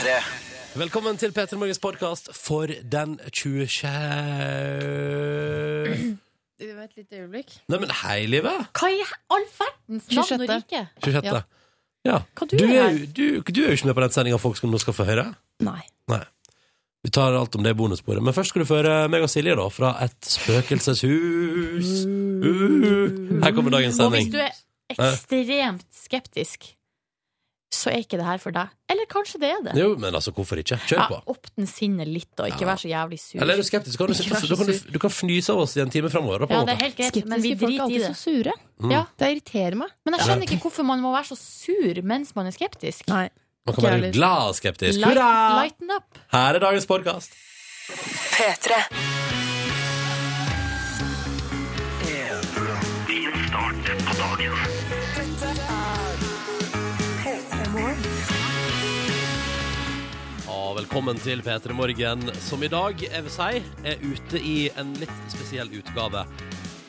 P3. Velkommen til Peter Morgens podkast for den 26... Et lite øyeblikk. Nei, men hei, livet! Hva i all verdens navn og 26.. rike? 26. Ja. Ja. Hva du Du er er, her? jo- du, du er jo ikke med på den sendinga folk skal, nå skal få høre. Nei. Nei. Vi tar alt om det i bonussporet. Men først skal du få høre meg og Silje da, fra et spøkelseshus. Uh, her kommer dagens Og hvis sending. du er ekstremt skeptisk, så er ikke det her for deg. Eller kanskje det er det. Jo, men altså, hvorfor ikke? Kjør Ja, på. Åpne sinnet litt, og ikke Ja. vær så jævlig sur. Eller er du skeptisk, kan du, vær kan du, du kan fnyse av oss i en time framover. Ja, det er helt greit, men vi Skeptiske folk er driter alltid så sure. Mm. Ja, Det irriterer meg. men jeg skjønner ikke hvorfor man må være så sur mens man er skeptisk. Nei. Man kan være glad og skeptisk. Hurra! lighten up. Her er dagens podkast. Ja, velkommen til P3 Morgen, som i dag, jeg vil si, er ute i en litt spesiell utgave.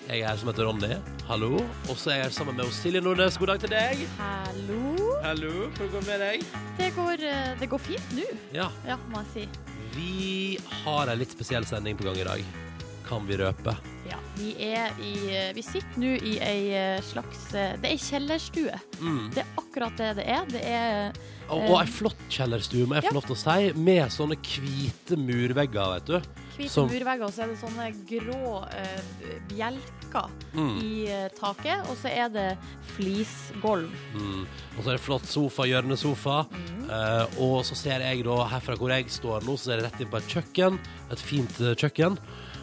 Jeg er her som heter Ronny. Hallo. Og så er jeg her sammen med Silje Nordnes. God dag til deg. Hallo. Hallo. Hvordan går det med deg? Det går, eh, det går fint nå, Ja. ja, må jeg si. Vi har en litt spesiell sending på gang i dag. Kan vi røpe? Ja, vi, er i, eh, vi sitter nå i ei eh, slags Det er ei kjellerstue. Mm. Det er akkurat det det er. Det er Og, og ei flott kjellerstue, må jeg få lov til å si, med sånne hvite murvegger, vet du. hvite Som- murvegger, og så er det sånne grå uh, bjelker Mm. i uh, taket. Og så er det flisgulv. Mm. Og så er det flott sofa, hjørnesofa. Mm. Uh, og så ser jeg da, herfra hvor jeg står nå, så ser jeg rett inn på et kjøkken. Et fint kjøkken.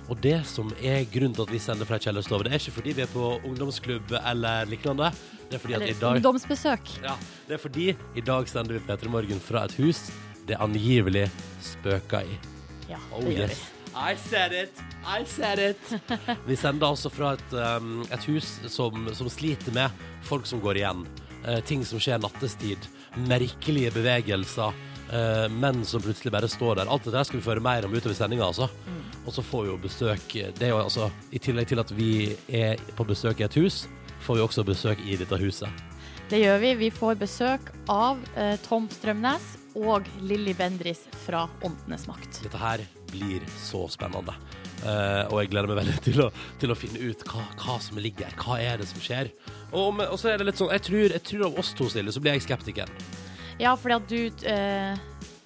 Og det som er grunnen til at vi sender fra ei kjellerstue, det er ikke fordi vi er på ungdomsklubb eller lignende. Det er fordi at i dag ungdomsbesøk. Ja, det er fordi i dag sender vi P3 Morgen fra et hus det angivelig spøker i. Ja, Oh, det gjør yes. I said it! I said it! Vi sender altså fra et, um, et hus som, som sliter med folk som går igjen. Uh, ting som skjer nattestid. Merkelige bevegelser. Uh, menn som plutselig bare står der. Alt dette skal vi føre mer om utover sendinga, altså. Og så får vi jo besøk Det er jo altså I tillegg til at vi er på besøk i et hus, får vi også besøk i dette huset. Det gjør vi. Vi får besøk av eh, Tom Strømnes og Lilly Bendris fra Åndenes makt. Dette her blir så spennende. Uh, og jeg gleder meg veldig til å, til å finne ut hva, hva som ligger her. Hva er det som skjer? Og, og så er det litt sånn Jeg tror, jeg tror av oss to, Silje, så blir jeg skeptiker. Ja, fordi at du er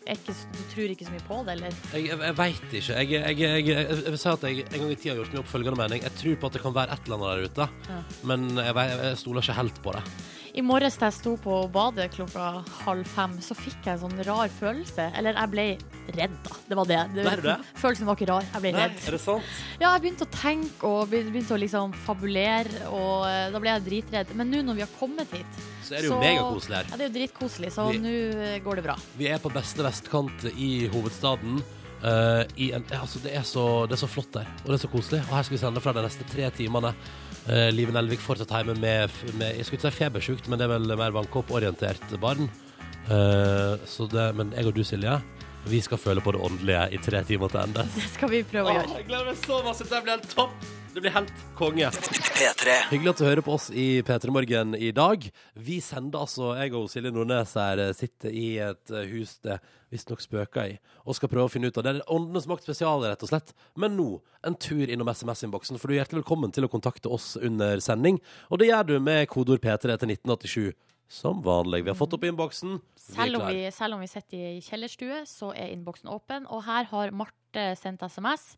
ikke, Du tror ikke så mye på det, eller? Jeg, jeg, jeg veit ikke. Jeg, jeg, jeg, jeg, jeg vil si at jeg en gang i tida har gjort meg opp følgende mening. Jeg tror på at det kan være et eller annet der ute, Ja. men jeg stoler ikke helt på det. I morges da jeg sto på badet klokka halv fem, så fikk jeg en sånn rar følelse. Eller jeg ble redd, da. Det var det. det, var, det? Følelsen var ikke rar. Jeg ble redd. er det sant? Ja, jeg begynte å tenke og begynte å liksom fabulere, og eh, da ble jeg dritredd. Men nå når vi har kommet hit, Så er det jo megakoselig her. ja, det er jo dritkoselig, så nå eh, går det bra. Vi er på beste vestkant i hovedstaden. Uh, i en, altså det, er så, det er så flott der, og det er så koselig. Og her skal vi sende fra de neste tre timene. Uh, Live Nelvik fortsatt hjemme med, med Jeg skulle ikke si febersjukt, men det er vel mer vannkoporientert barn. Eh, så det, men jeg og du, Silje, vi skal føle på det åndelige i tre timer til ende. Det skal vi prøve å gjøre. jeg gleder meg så masse. Det blir helt topp. Det blir helt konge. P3. Hyggelig at du hører på oss i P3 Morgen i dag. Vi sender altså, jeg og Silje Nordnes her eh, sitter i et eh, hus det visstnok spøker i, og skal prøve å finne ut av det. Det er Åndenes makt spesial, rett og slett. Men nå en tur innom SMS-innboksen, for du er hjertelig velkommen til å kontakte oss under sending. Og det gjør du med kodeord P3 til 1987. Som vanlig. Vi har fått opp innboksen. Selv selv om vi sitter i kjellerstue, så er innboksen åpen. Og her har Marte sendt SMS.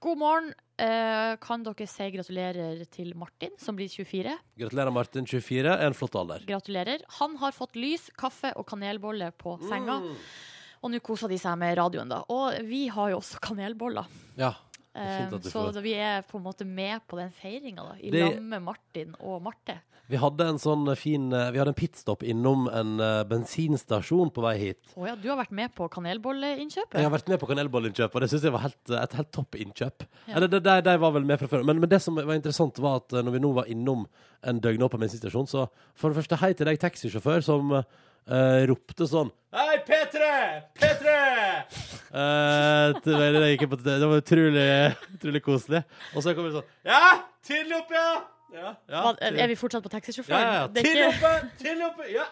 God morgen. Eh, kan dere si gratulerer til Martin, som blir 24? Gratulerer, Martin. 24. En flott alder. Gratulerer. Han har fått lys, kaffe og kanelbolle på senga. Mm. Og nå koser de seg med radioen, da. Og vi har jo også kanelboller. Ja. det er Eh, fint at du så får- Så vi er på en måte med på den feiringa, da. I Det- lag med Martin og Marte. Vi hadde en sånn fin eh, Vi hadde en pitstop innom en eh, bensinstasjon på vei hit. Å ja, du har vært med på kanelbolleinnkjøpet? Jeg har vært med på kanelbollinnkjøp, og det syns jeg var helt, et helt topp innkjøp. Ja. Eller, det, det, de var vel med fra før. Men, men det som var interessant, var at eh, når vi nå var innom en døgnåpen bensinstasjon, så for det første hei til deg, taxisjåfør, som uh, ropte sånn Hei, P3! P3! uh, det, var- det, det var utrolig, utrolig koselig. Og så kom det sånn Ja! Tidlig opp, ja! Ja, Hva- Er vi fortsatt på taxisjåføren? ja, ja. Det er ikke- oppe! Til oppe! Ja!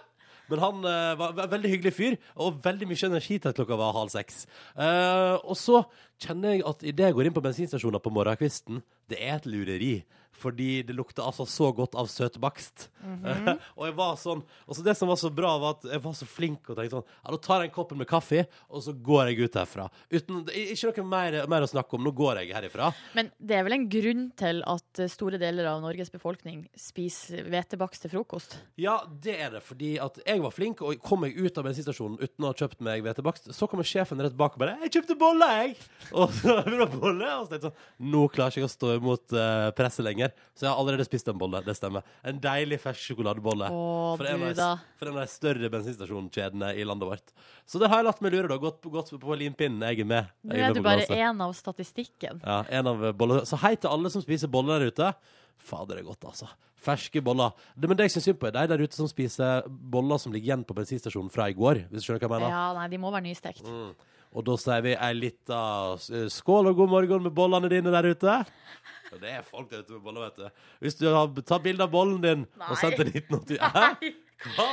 Men han eh, var en veldig hyggelig fyr, og veldig mye energi til at klokka var halv seks. Eh, og så kjenner jeg at idet jeg går inn på bensinstasjoner på morgenkvisten, det er et lureri. Fordi det lukta altså så godt av søtbakst. og jeg var sånn Og så det som var så bra, var at jeg var så flink og tenkte sånn Ja, nå tar jeg en kopp med kaffe, og så går jeg ut herfra. Uten, ikke noe mer, mer å snakke om. Nå går jeg herifra. Men det er vel en grunn til at eh, store deler av Norges befolkning spiser hvetebakst til frokost? Ja, det er det. Fordi at jeg var flink, og kom meg ut av bensinstasjonen uten å ha kjøpt meg hvetebakst. Så kommer sjefen rett bak og bare 'Jeg kjøpte bolle, jeg!' Og så bolle? Og så tenkte jeg sånn Nå klarer jeg ikke å stå imot uh, presset lenger. Så jeg har allerede spist en bolle. Det stemmer. En deilig fersk sjokoladebolle. Åh, For en, av de, fra en av de større bensinstasjonskjedene i landet vårt. Så det har jeg latt meg lure, da. Gått, gått på limpinnen. Jeg er med. Nå Jeg er med du på bare glasset. én av statistikken. Ja, en av bolle Så hei til alle som spiser boller der ute. Fader, det er godt, altså. Ferske boller. Det, men det jeg syns synd på, er de der ute som spiser boller som ligger igjen på bensinstasjonen fra i går. Hvis du skjønner hva jeg mener? Ja, nei, de må være nystekt. Mm. Og da sier vi ei lita s- skål og god morgen med bollene dine der ute. Og det er folk der ute med boller, vet du. Hvis du har tatt bilde av bollen din Nei. og sendt til 1980 Hæ? Hva?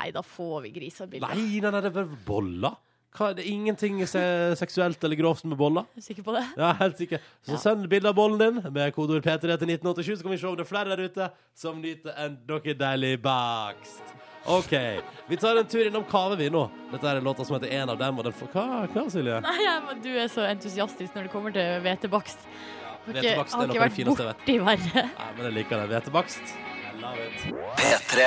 Nei, da får vi grisebilder. Nei, nei, nei, det er bare boller. Hva, det er ingenting seksuelt eller grovt med boller. Er du sikker på det? Ja, helt sikker. Så Ja. send bilde av bollen din med kodeord P3 til 1987, så kan vi se om det er flere der ute som nyter en noe deilig bakst. OK. Vi tar en tur innom Kave, vi nå. Dette er en låta som heter En av dem, og den får Hva, hva Silje? Nei, ja, men du er så entusiastisk når det kommer til hvetebakst. Har ikke, Hvetebakst er har noe ikke av det vært fineste jeg vet. borti verre. Nei, men jeg liker det. Hvetebakst. I love it. P3.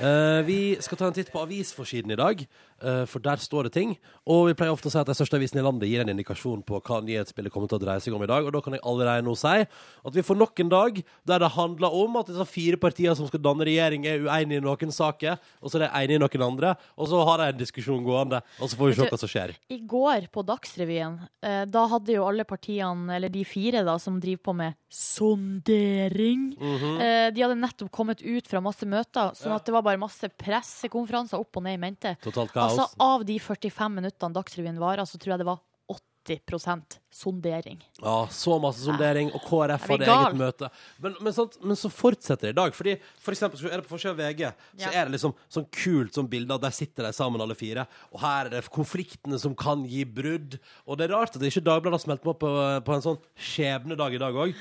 Eh, vi skal ta en titt på avisforsiden i dag, uh, for der står det ting. Og vi pleier ofte å si at de største avisene i landet gir en indikasjon på hva nyhetsbildet kommer til å dreie seg om i dag. Og da kan jeg allerede nå si at vi får nok en dag der det handler om at disse fire partiene som skal danne regjering, er uenige i noen saker, og så er de enige i noen andre, og så har de en diskusjon gående, og så får vi se hva som skjer. I går på Dagsrevyen, uh, da hadde jo alle partiene, eller de fire da, som driver på med sondering, Mhm. eh, de hadde nettopp kommet ut fra masse møter, sånn Ja. at det var bare masse pressekonferanser opp og ned i mente. Totalt kaos. Altså, av de 45 minuttene Dagsrevyen varer, så tror jeg det var 80 sondering. Ja, så masse sondering, og KrF hadde eget møte. Men, men, sant, men så fortsetter det i dag. Fordi for eksempel, så er det på forsida av VG, så er det liksom sånn kult sånn bilde av der sitter de sammen alle fire, og her er det konfliktene som kan gi brudd. Og det er rart at det ikke Dagbladet har smelt på på, på en sånn skjebnedag i dag òg.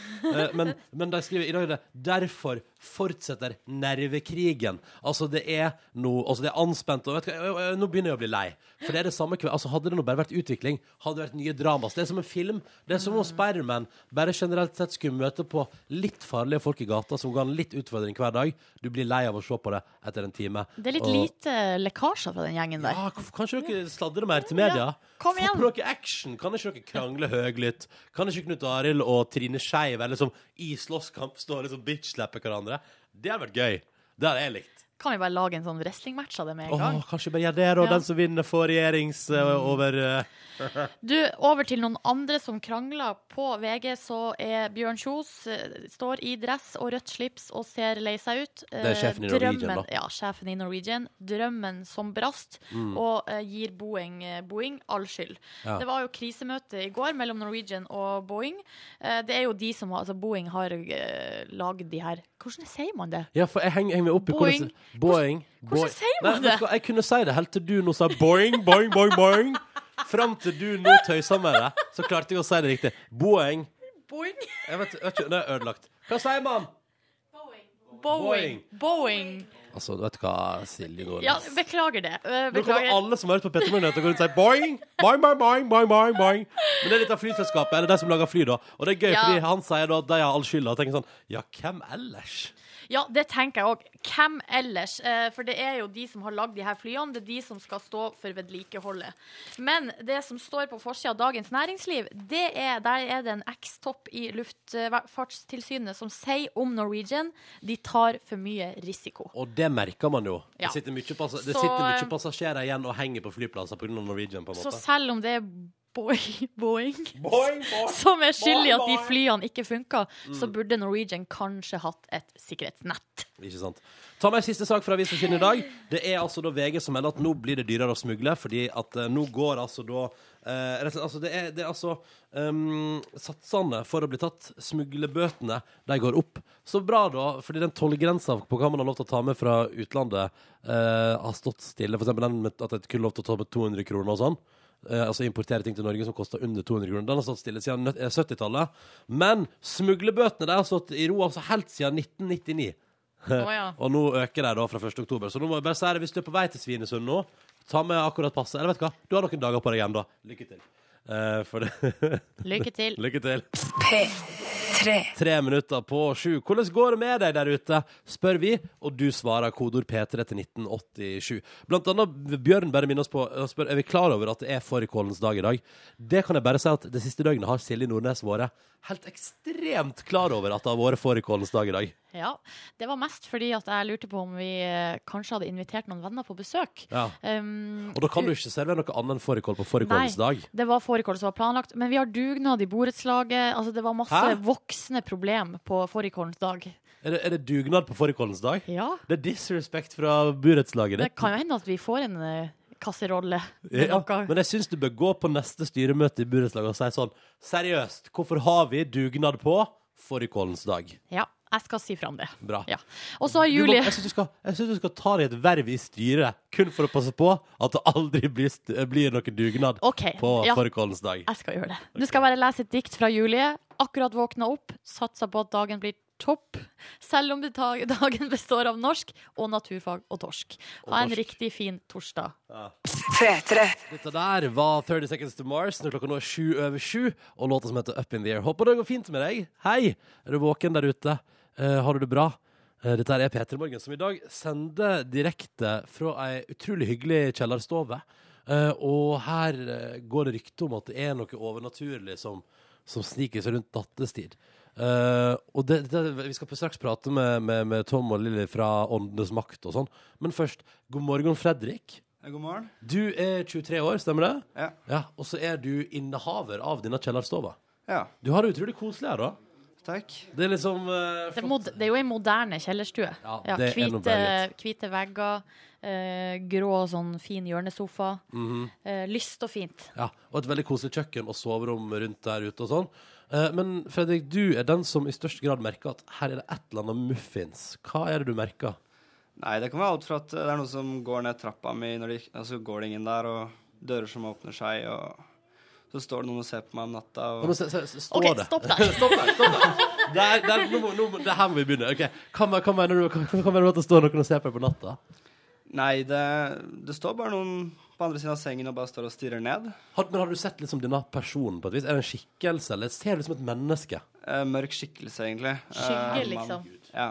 Men, men de skriver i dag er det 'Derfor fortsetter nervekrigen'. Altså, det er noe altså, Det er anspent, og vet du, hva, nå begynner jeg å bli lei. For det er det samme kveld. altså, Hadde det nå bare vært utvikling, hadde det vært nye dramas. Det er som en film. Det er som om Spiderman bare generelt sett skulle møte på litt farlige folk i gata som ga han litt utfordring hver dag. Du blir lei av å se på det etter en time. Det er litt Og- lite lekkasjer fra den gjengen der. ja, Kanskje dere sladrer mer til media? Ja, kom Få igjen. på dere action. Kan ikke dere krangle høylytt? Kan ikke Knut Arild og Trine Skeiv eller som i slåsskamp stå og liksom bitch-slapper hverandre? Det hadde vært gøy. Det hadde jeg likt. Kan vi bare lage en sånn wrestlingmatch av det med en Åh, gang? kanskje bare gjør det, og Ja. den som vinner, får regjerings eh, over eh, Du, over til noen andre som krangler. På VG så er Bjørn Kjos eh, står i dress og rødt slips og ser lei seg ut. Det er sjefen i Norwegian, Drømmen- da. Mm. Ja, sjefen i Norwegian. Drømmen som brast, og eh, gir Boeing, eh, Boeing all skyld. Ja. Det var jo krisemøte i går mellom Norwegian og Boeing. Eh, det er jo de som har, altså Boeing har uh, lagd de her Hvordan sier man det? Ja, for jeg henger, henger meg opp i Boing. hvordan Boing. Hvordan sier man det? Jeg kunne si det helt til du nå sa boing, boing, boing, boing. Fram til du nå tøysa med det, så klarte jeg å si det riktig. Boing. Boing. Jeg vet, vet ikke, Det er ødelagt. Hva sier man? Boeing. Boing. Altså, vet du hva, Silje nå Ja, beklager det. Beklager. Nå kommer alle som har hørt på Petter Morgen, til å gå rundt og si boing, boing, boing, boing, boing, boing, boing. Men det er litt av flyselskapet, eller de som lager fly, da. Og det er gøy, Ja. fordi han sier da at de har all skylda. Og tenker sånn, ja, hvem ellers? Ja, det tenker jeg òg. Hvem ellers? Eh, For det er jo de som har lagd de her flyene, det er de som skal stå for vedlikeholdet. Men det som står på forsida av Dagens Næringsliv, det er, der er det en eks-topp i Luftfartstilsynet som sier om Norwegian de tar for mye risiko. Og det merker man jo. Ja. Det sitter mye, pass det Så, sitter eh, mye passasjerer igjen og henger på flyplasser pga. Norwegian, på en Så selv om det er Boeing, Boeing Boeing, som er skyld i at de flyene ikke funka, så Mm. burde Norwegian kanskje hatt et sikkerhetsnett. Ikke sant. Ta med siste sak fra Avisforsiden i dag. Det er altså da VG som melder at nå blir det dyrere å smugle, fordi at eh, nå går altså da uh, rett og slett, altså det, er, det er altså um, Satsene for å bli tatt, smuglebøtene, de går opp. Så bra, da, fordi den tollgrensa på hva man har lov til å ta med fra utlandet, uh, har stått stille. For eksempel den med at det kun er lov til å ta med 200 kroner og sånn. Eh, altså importere ting til Norge som koster under 200 kroner. Den har stått stille siden eh, 70-tallet. Men smuglebøtene der har stått i ro altså helt siden 1999. Oh, ja. Og nå øker de da fra 1. oktober. Så nå må jeg bare si det, hvis du er på vei til Svinesund nå, ta med akkurat passet. Eller vet du hva, du har noen dager på deg igjen, da. Lykke til. Eh, for det Lykke til. Lykke til. P3. Tre Tre minutter på sju. Hvordan går det med deg der ute, spør vi, og du svarer kodeord P3 til 1987. Blant annet Bjørn bare minner oss på spør er vi klar over at det er fårikålens dag i dag. Det kan jeg bare si at det siste døgnet har Silje Nordnes vært helt ekstremt klar over at det har vært fårikålens dag i dag. Ja, Det var mest fordi at jeg lurte på om vi eh, kanskje hadde invitert noen venner på besøk. Ja. Um, Og da kan du ikke servere noe annet enn fårikål på fårikålens Nei. dag. Det var fårikål som var planlagt, men vi har dugnad i borettslaget. Altså, det var masse Hæ? voksne problem på fårikålens dag. Er det, er det dugnad på fårikålens dag? Ja, Det er disrespect fra burettslaget det kan jo hende at vi får en eh, kasserolle. Ja, men jeg syns du bør gå på neste styremøte i borettslaget og si sånn Seriøst, hvorfor har vi dugnad på fårikålens dag? Ja, jeg skal si fra om det. Bra. Ja. Og så har Julie må, jeg syns du, du skal ta deg et verv i styret kun for å passe på at det aldri blir, blir noe dugnad okay. på Ja, fårikålens dag. jeg skal gjøre det. Nå skal bare lese et dikt fra Julie. Akkurat våkna opp, satsa på at dagen blir topp. Selv om dagen består av norsk og naturfag og torsk. Ha en riktig fin torsdag. P3. Dette der var 30 Seconds to Mars når klokka nå er sju over sju, og låta som heter Up in the Air. Håper det går fint med deg. Hei! Er du våken der ute? Eh, har du det bra? Eh, dette er P3 Morgen, som i dag sender direkte fra ei utrolig hyggelig kjellerstove. Eh, og her går det rykte om at det er noe overnaturlig som, som sniker seg rundt nattestid. Uh, og det, det, Vi skal straks prate med, med, med Tom og Lilly fra Åndenes makt og sånn. Men først, god morgen, Fredrik. God morgen. Du er 23 år, stemmer det? Ja. Ja, Og så er du innehaver av denne kjellerstova. Ja, Du har det utrolig koselig her, da. Takk. Det er liksom eh, Det er, flott. mod det er jo ei moderne kjellerstue. Ja, Ja, det er noe hvite, veldig hvite vegger, eh, grå sånn fin hjørnesofa. Mhm. eh, lyst og fint. Ja, Og et veldig koselig kjøkken og soverom rundt der ute og sånn. Eh, men Fredrik, du er den som i størst grad merker at her er det et eller annet muffins. Hva er det du merker? Nei, det kan være alt fra at det er noe som går ned trappa mi, når de, altså går det ingen der, og dører som åpner seg, og så står det noen og ser på meg om natta. Og... men Og se, se, se, står OK, det? stopp der. stopp der! stopp der. Der, der, nå, nå, det her må vi begynne. Okay. Hva, hva mener du hva, hva mener du at det står noen og ser på deg på natta? Nei, det, det står bare noen på andre siden av sengen og bare står og stirrer ned. Har, men har du sett liksom denne personen på et vis? Er det en skikkelse, eller ser du som et menneske? Eh, mørk skikkelse, egentlig. Skygge, Eh, liksom. Ja.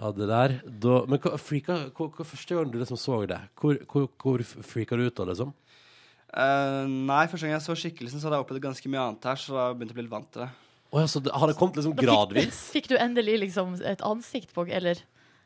Ja, det der da, Men hva, freaka, hva, hva første gang du liksom så det, hvor, hvor, hvor freaka du ut av det? Liksom? Eh, nei, første gang jeg så skikkelsen, så hadde jeg opplevd ganske mye annet her, så da begynte jeg å bli litt vant til det. Oh, ja, så det, har det kommet liksom gradvis? fikk-? Fikk du endelig liksom et ansikt på Eller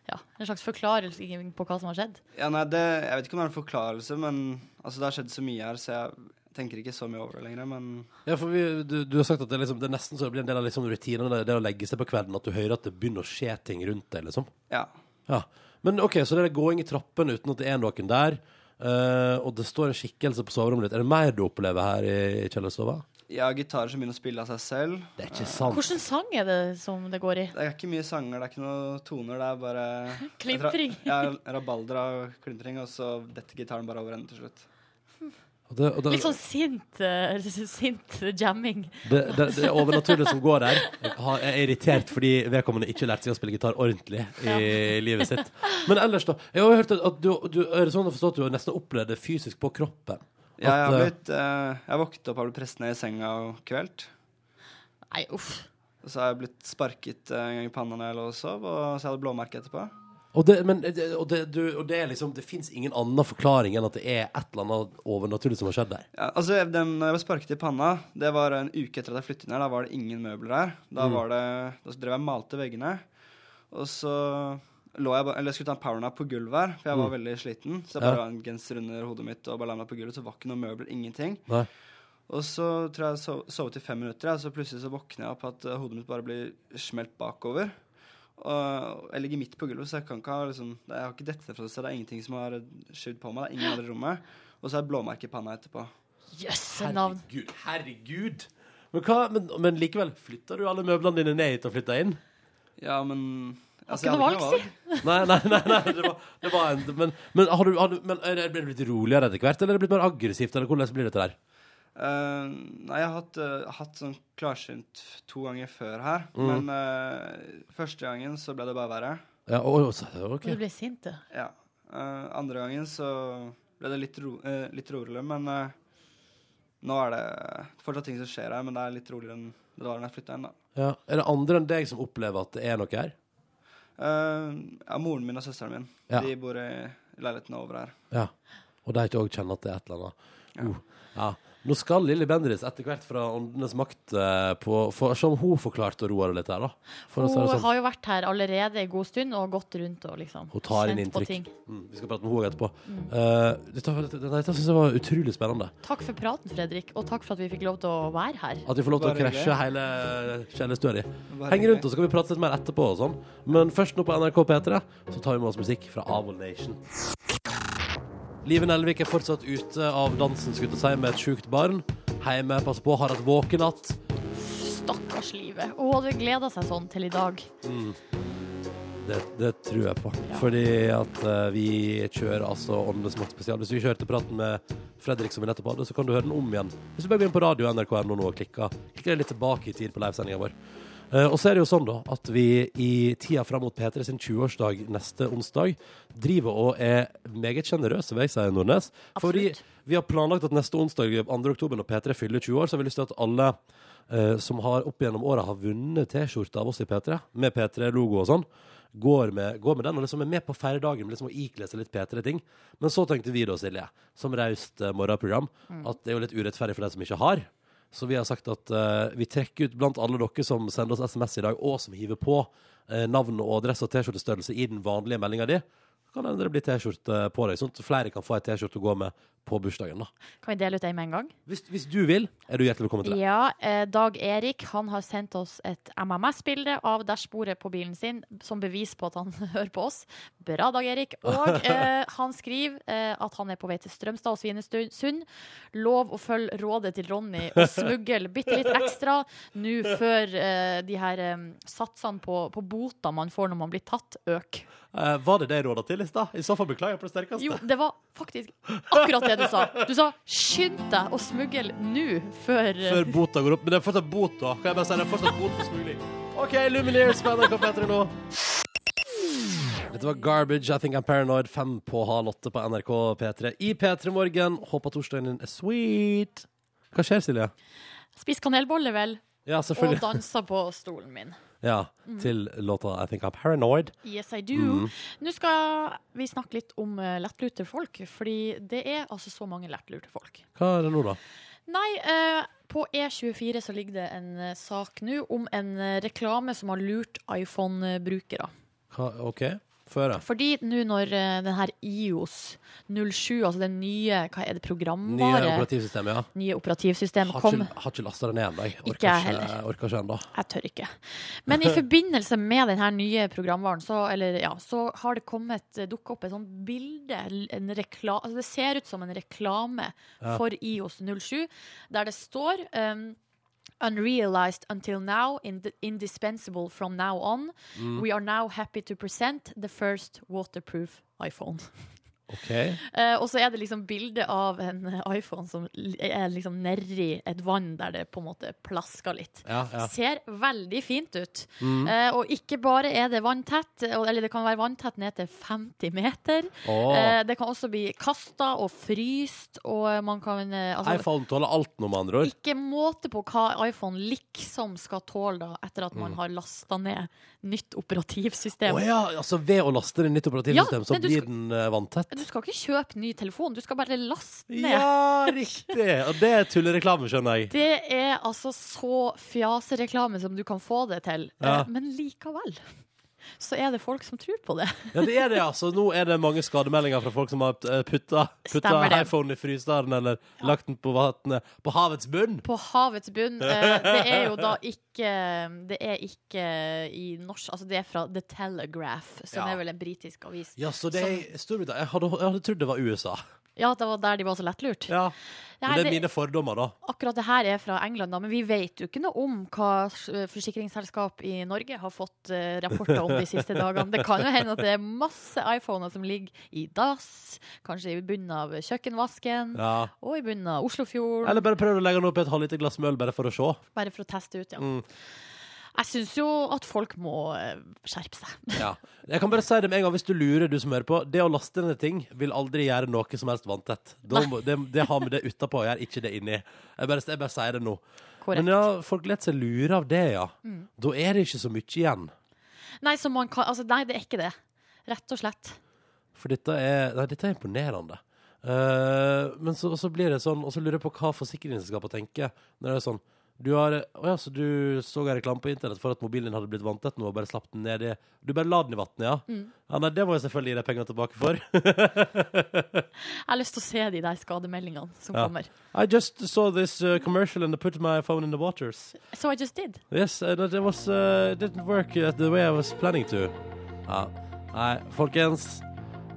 ja, en slags forklarelse på hva som har skjedd? Ja, nei, det, Jeg vet ikke om det er en forklarelse, men altså, det har skjedd så mye her, så jeg tenker ikke så mye over det lenger. Men Ja, for vi, du, du har sagt at det liksom, det er nesten så det blir en del av liksom rutinene, det, det å legge seg på kvelden, at du hører at det begynner å skje ting rundt deg, liksom. ja. Ja. Men OK, så det er gåing i trappen uten at det er noen der, eh, og det står en skikkelse på soverommet ditt. Er det mer du opplever her i, i kjellerstova? Har gitarer som begynner å spille av seg selv. Det er ikke sant. Hvilken sang er det som det går i? Det er ikke mye sanger, det er ikke noen toner, det er bare Klimpring. Ja, rabalder av klimpring, og så detter gitaren bare over ende til slutt. Og det, og det, Litt sånn sint, uh, sint jamming. det, det, det overnaturlige som går der, har- er irritert fordi vedkommende ikke lærte seg å spille gitar ordentlig i livet sitt. Men ellers, da. Jeg har hørt at at du, du er det sånn å forstå at du har nesten opplevd det fysisk på kroppen. Ja, jeg har At, eh, blitt uh, Jeg våknet opp og blitt presset ned i senga og kvelt. Nei, uff. Og så har jeg blitt sparket en gang i panna når jeg lå og sov, og så hadde jeg blåmerke etterpå. Og det, men, og det, du, og det er liksom Det fins ingen annen forklaring enn at det er et eller annet overnaturlig som har skjedd der. Ja, altså, den, jeg ble sparket i panna, det var en uke etter at jeg flyttet ned. Da var det ingen møbler her. Da, Mm. var det, da drev jeg og malte veggene. Og så lå jeg Eller jeg skulle ta en powernap på gulvet her, for jeg var veldig sliten. Så jeg bare Ja. la en genser under hodet mitt og bare la meg på gulvet. Så var ikke noen møbler, ingenting. Nei. Og så tror jeg jeg sov, sovet i fem minutter, og så plutselig så våkner jeg opp at eh, hodet mitt bare blir smelt bakover. Og jeg ligger midt på gulvet, så jeg kan ikke ha liksom, Jeg har ikke dette fra det. Det er ingenting som har skyvd på meg. Det er ingen andre i rommet. Og så er det blåmerke i panna etterpå. Jøsse navn. Herregud. Herregud. Men, hva, men, men likevel, flytta du alle møblene dine ned hit og flytta inn? Ja, men altså, ikke noe hadde valg, si. Nei, nei, nei, nei det var, det var en Men, men, har du, har du, men er det det blitt roligere etter hvert, eller er det blitt mer aggressivt, eller hvordan blir dette der? Eh, nei, jeg har hatt, uh, hatt sånn klarsynt to ganger før her. Mm. Men uh, første gangen så ble det bare verre. Ja, å, så- Og ok. du ble sint, du. Ja. Eh, andre gangen så ble det litt, ro, litt roligere, men nå er det fortsatt ting som skjer her, men det er litt roligere enn det var da jeg flytta inn, da. Ja. Er det andre enn deg som opplever at det er noe her? Ja, moren min og søsteren min. Ja. De bor i leiligheten over her. Ja. Og de òg kjenner at det er et eller annet. Uh, ja. Nå skal Lilly Bendriss etter hvert fra Åndenes makt eh, på, for, Som hun forklarte det litt her, da. For Hun sånn. har jo vært her allerede en god stund og gått rundt og liksom Hun tar inn inntrykk. Mm, vi skal prate med henne etterpå. Mm. dette dette, dette syns jeg var utrolig spennende. Takk for praten, Fredrik, og takk for at vi fikk lov til å være her. At vi får lov til å krasje hele kjellerstua di. Heng rundt, og så kan vi prate litt mer etterpå. og sånn Men først nå på NRK P3 så tar vi med oss musikk fra Avol Nation. Live Nelvik er fortsatt ute av dansen skulle si, med et sjukt barn. Hjemme, pass på, har hatt våkenatt. Stakkars livet. Hun hadde gleda seg sånn til i dag. Det, det tror jeg på. Fordi at uh, vi kjører altså Åndenes makt spesial. Hvis du ikke hørte praten med Fredrik som vi nettopp hadde, så kan du høre den om igjen. Hvis du bare går inn på radio nrk.no nå og klikker, klikker litt tilbake i tid på livesendinga vår. Eh, og så er det jo sånn da at vi i tida fram mot P3 sin 20-årsdag neste onsdag driver og er meget sjenerøse, vil jeg si, Nordnes. Fordi vi har planlagt at neste onsdag, 2. oktober, når P3 fyller 20 år, så har vi lyst til at alle eh, som har opp gjennom åra har vunnet T-skjorte av oss i P3, med P3-logo og sånn, går med, går med den og liksom er med på feiredagen med liksom å ikle seg litt P3-ting. Men så tenkte vi da, Silje, som raust eh, morgenprogram, at det er jo litt urettferdig for de som ikke har. Så vi har sagt at eh, vi trekker ut blant alle dere som sender oss SMS i dag, og som hiver på eh, navn og adresse og T-skjortestørrelse i den vanlige meldinga di. Kan det bli T-skjorte på deg, sånn at flere kan få ei T-skjorte å gå med på bursdagen. da. Kan vi dele ut ei med en gang? Hvis, hvis du vil, er du hjertelig velkommen til det. Ja, eh, Dag Erik han har sendt oss et MMS-bilde av dashbordet på bilen sin som bevis på at han hører på oss. Bra, Dag Erik. Og eh, han skriver eh, at han er på vei til Strømstad og Svinesund. Lov å følge rådet til Ronny og smugle bitte litt ekstra nå før eh, de her eh, satsene på, på bota man får når man blir tatt, øker. Eh, var det det rådet til i stad? I så fall beklager jeg på det sterkeste. Jo, det var faktisk akkurat det du sa. Du sa 'skynd deg å smugle nå', før, eh, Før bota går opp. Men det er fortsatt bot, da. Kan jeg bare si det er fortsatt bot for smugling. OK, Lumineers på NRK P3 nå. Dette var Garbage, I Think I'm Paranoid, fem på halv åtte på NRK P3 i P3 Morgen. Håper torsdagen din er sweet. Hva skjer, Silje? Spis kanelbolle, vel, Ja, og danser på stolen min. Ja, til låta I Think I'm Paranoid. Yes, I do. Mm. Nå skal vi snakke litt om uh, lettlurte folk, fordi det er altså så mange lettlurte folk. Hva er det nå, da? Nei, uh, på E24 så ligger det en uh, sak nå om en eh, reklame som har lurt iPhone-brukere. OK, få. Fordi nå når uh, den her IOS 07, altså den nye hva er det, Nye operativsystemet, ja. nye operativsystemet Har kom ikke, har ikke lasta det ned ennå. jeg. Ikke Orker jeg heller. orker ikke ennå. Jeg tør ikke. Men i forbindelse med denne nye programvaren, så, eller, ja, så har det kommet dukka opp et sånt bilde. En rekla, altså det ser ut som en reklame Ja. for IOS 07, der det står um, Unrealized until now, ind indispensable from now on. Mm. We are now happy to present the first waterproof iPhone. OK. Eh, og så er det liksom bilde av en eh, iPhone som er liksom nedi et vann der det på en måte plasker litt. Ja, ja. Ser veldig fint ut. Mm. Eh, og ikke bare er det vanntett, eller det kan være vanntett ned til 50 meter. Oh. Eh, det kan også bli kasta og fryst, og man kan eh, altså, iPhone tåler alt nå, med andre ord. Ikke måte på hva iPhone liksom skal tåle da, etter at man Mm. har lasta ned nytt operativsystem. Oh, ja, altså ved å laste ned nytt operativsystem, Ja, så blir den eh, vanntett? Du skal ikke kjøpe ny telefon, du skal bare laste ned. Ja, riktig! Og det er tullereklame, skjønner jeg. Det er altså så fjasereklame som du kan få det til. Ja. Eh, Men likevel. Så er det folk som tror på det. Ja, det er det, altså. Nå er det mange skademeldinger fra folk som har eh, putta, putta iPhone i fryseren eller lagt den på, vattnet, på havets bunn. På havets bunn. Eh, det er jo da ikke Det er ikke i norsk Altså, det er fra The Telegraph, som Ja. er vel en britisk avis. Ja, så det er Storbritannia. Jeg hadde, jeg hadde trodd det var USA. Ja, det var der de var så lettlurt. Ja. Men det er mine fordommer, da. Akkurat det her er fra England, da, men vi vet jo ikke noe om hva eh, forsikringsselskap i Norge har fått uh, rapporter om de siste dagene. Det kan jo hende at det er masse iPhoner som ligger i dass, kanskje i bunnen av kjøkkenvasken, Ja. og i bunnen av Oslofjorden. Eller bare prøv å legge den opp i et halvliter glass med øl, bare for å se. Bare for å teste ut, ja. Mm. Jeg syns jo at folk må eh, skjerpe seg. Ja. Jeg kan bare si det med en gang, hvis du lurer, du som hører på. Det å laste ned ting vil aldri gjøre noe som helst vanntett. De, det, det har med det utapå å gjøre, ikke det inni. Jeg bare, jeg bare sier det nå. Korrekt. Men ja, folk lar seg lure av det, ja. Mm. Da er det ikke så mye igjen. Nei, så man kan, altså, nei, det er ikke det. Rett og slett. For dette er, nei, dette er imponerende. Uh, men så, så blir det sånn, og så lurer jeg på hva forsikringsselskapet tenker. Når det er sånn du har, å ja, så du så en reklame på internett for at mobilen din hadde blitt vanntett nå, og bare slapp den ned i Du bare la den i vannet, ja? Mm. ja? Nei, det må jeg selvfølgelig gi deg penger tilbake for. Jeg har lyst til å se de der skademeldingene som Ja. kommer. I just saw this uh, commercial and I put my phone in the waters. So I just did. Yes, uh, that was uh, it didn't work the way I was planning to. Ja. Nei, folkens.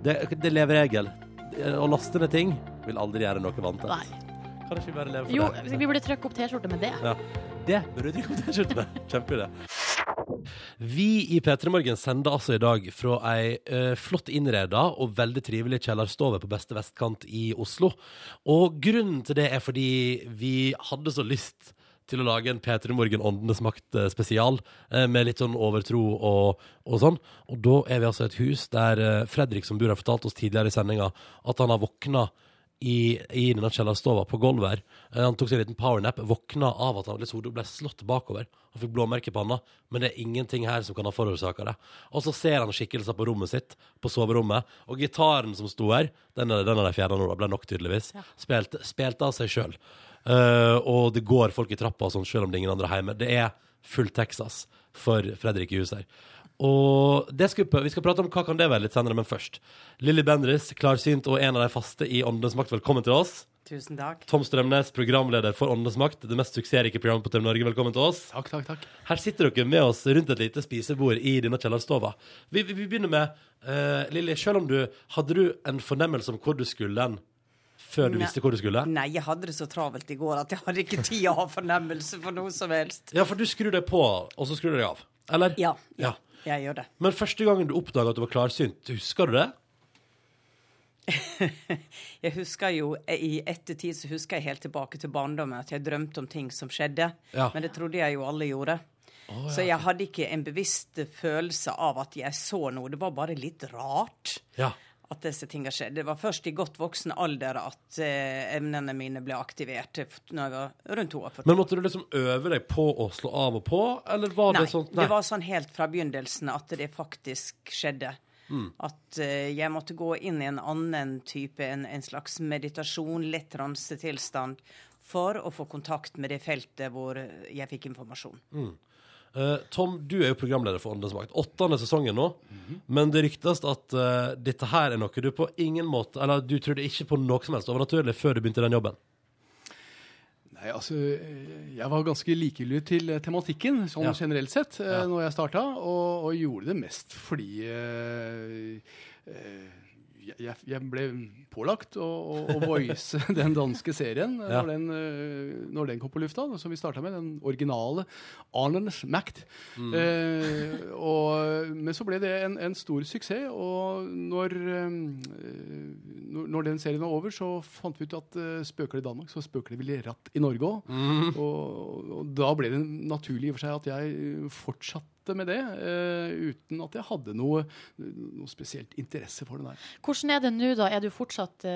Det, det lever regel. Å laste ned ting vil aldri gjøre noe vanntett. Nei. Kan ikke vi bare leve for Jo, det? vi burde trykke opp T-skjorte med det. Det burde du opp T-skjorte med. Kjempeidé. Vi i P3 Morgen sender altså i dag fra ei eh, flott innreda og veldig trivelig kjellerstove på beste vestkant i Oslo. Og grunnen til det er fordi vi hadde så lyst til å lage en P3 Morgen Åndenes makt eh, spesial eh, med litt sånn overtro og, og sånn. Og da er vi altså i et hus der eh, Fredrik, som bor her, fortalte oss tidligere i sendinga at han har våkna i, i kjellerstova på gulvet her. Eh, Han tok seg en liten powernap, våkna av at han liksom, ble slått bakover. Han fikk blåmerke i panna, men det er ingenting her som kan ha forårsaka det. Og så ser han skikkelser på rommet sitt, på soverommet, og gitaren som sto her, den den de fjerna nå, det ble nok tydeligvis, spilte, spilte av seg sjøl. og det går folk i trappa og sånn, sjøl om det er ingen andre hjemme. Det er full Texas for Fredrik i huset her. Og det skal vi, skal prate om hva kan det være litt senere, men først. Lilly Bendriss, klarsynt og en av de faste i Åndenes makt, velkommen til oss. Tusen takk. Tom Strømnes, programleder for Åndenes makt, det mest suksessrike programmet på TV Norge, velkommen til oss. Takk, takk, takk. Her sitter dere med oss rundt et lite spisebord i denne kjellerstova. Vi, vi, vi begynner med uh, Lilly, selv om du Hadde du en fornemmelse om hvor du skulle hen før du visste hvor du skulle? Nei, jeg hadde det så travelt i går at jeg hadde ikke tid å ha fornemmelse for noe som helst. Ja, for du skrur deg på, og så skrur du deg av. Eller? Ja, Ja. Jeg gjør det. Men første gangen du oppdaga at du var klarsynt, husker du det? Jeg husker jo, I ettertid så husker jeg helt tilbake til barndommen at jeg drømte om ting som skjedde. Ja. Men det trodde jeg jo alle gjorde. Så jeg hadde ikke en bevisst følelse av at jeg så noe. Det var bare litt rart Ja. At disse tingene skjedde. Det var først i godt voksen alder at eh, evnene mine ble aktivert, når jeg var rundt 42. Men måtte du liksom øve deg på å slå av og på, eller var Nei, det sånn Nei, det var sånn helt fra begynnelsen at det faktisk skjedde. Mm. At eh, jeg måtte gå inn i en annen type, en, en slags meditasjon, lett transetilstand, for å få kontakt med det feltet hvor eh, jeg fikk informasjon. Eh, Tom, du er jo programleder for Åndenes makt. Åttende sesongen nå. Men det ryktes at uh, dette her er noe du på ingen måte Eller du trodde ikke på noe som helst overnaturlig før du begynte den jobben. Nei, altså, Jeg var ganske likegyldig til eh, tematikken sånn Ja. generelt sett uh, Ja. når jeg starta, og, og gjorde det mest fordi uh, jeg, jeg ble pålagt å, å, å voice den danske serien Ja. når, den, eh, når den kom på lufta. Som vi starta med, den originale Arnens Mact. Mm. Eh, og, men så ble det en, en stor suksess, og når, eh, når, når den serien var over, så fant vi ut at eh, spøker det i Danmark, så spøker det vel ratt i Norge òg. Mm. Og, og da ble det naturlig i og for seg at jeg fortsatte med det, uh, uten at jeg hadde noe, noe spesielt interesse for det der. Hvordan er det nå, da? Er du fortsatt du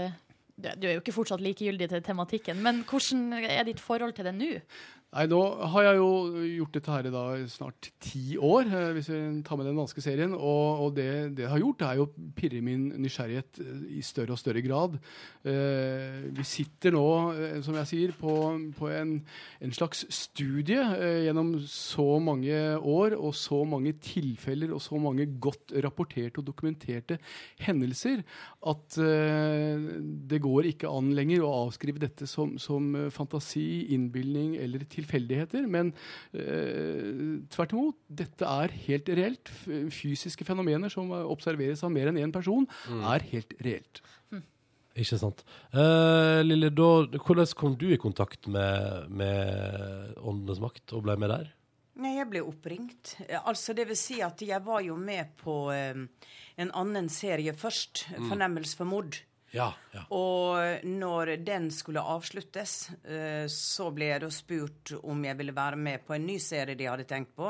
du er jo ikke fortsatt likegyldig til tematikken, men hvordan er ditt forhold til det nå? Nei, nå har jeg jo gjort dette her i da snart ti år, eh, hvis vi tar med den danske serien. Og, og det, det jeg har gjort, er jo å pirre min nysgjerrighet eh, i større og større grad. Eh, vi sitter nå, eh, som jeg sier, på, på en, en slags studie eh, gjennom så mange år og så mange tilfeller og så mange godt rapporterte og dokumenterte hendelser at eh, det går ikke an lenger å avskrive dette som, som fantasi, innbilning eller tilfeldigheter. Men eh, tvert imot, dette er helt reelt. Fysiske fenomener som observeres av mer enn én person, er helt reelt. Ikke sant. Uh, Lille, da, hvordan kom du i kontakt med, med Åndenes makt og ble med der? Nei, jeg ble oppringt. Altså, det vil si at jeg var jo med på um, en annen serie først, 'Fornemmelse for mord'. Ja. ja. Og når den skulle avsluttes, eh, så ble jeg da spurt om jeg ville være med på en ny serie de hadde tenkt på,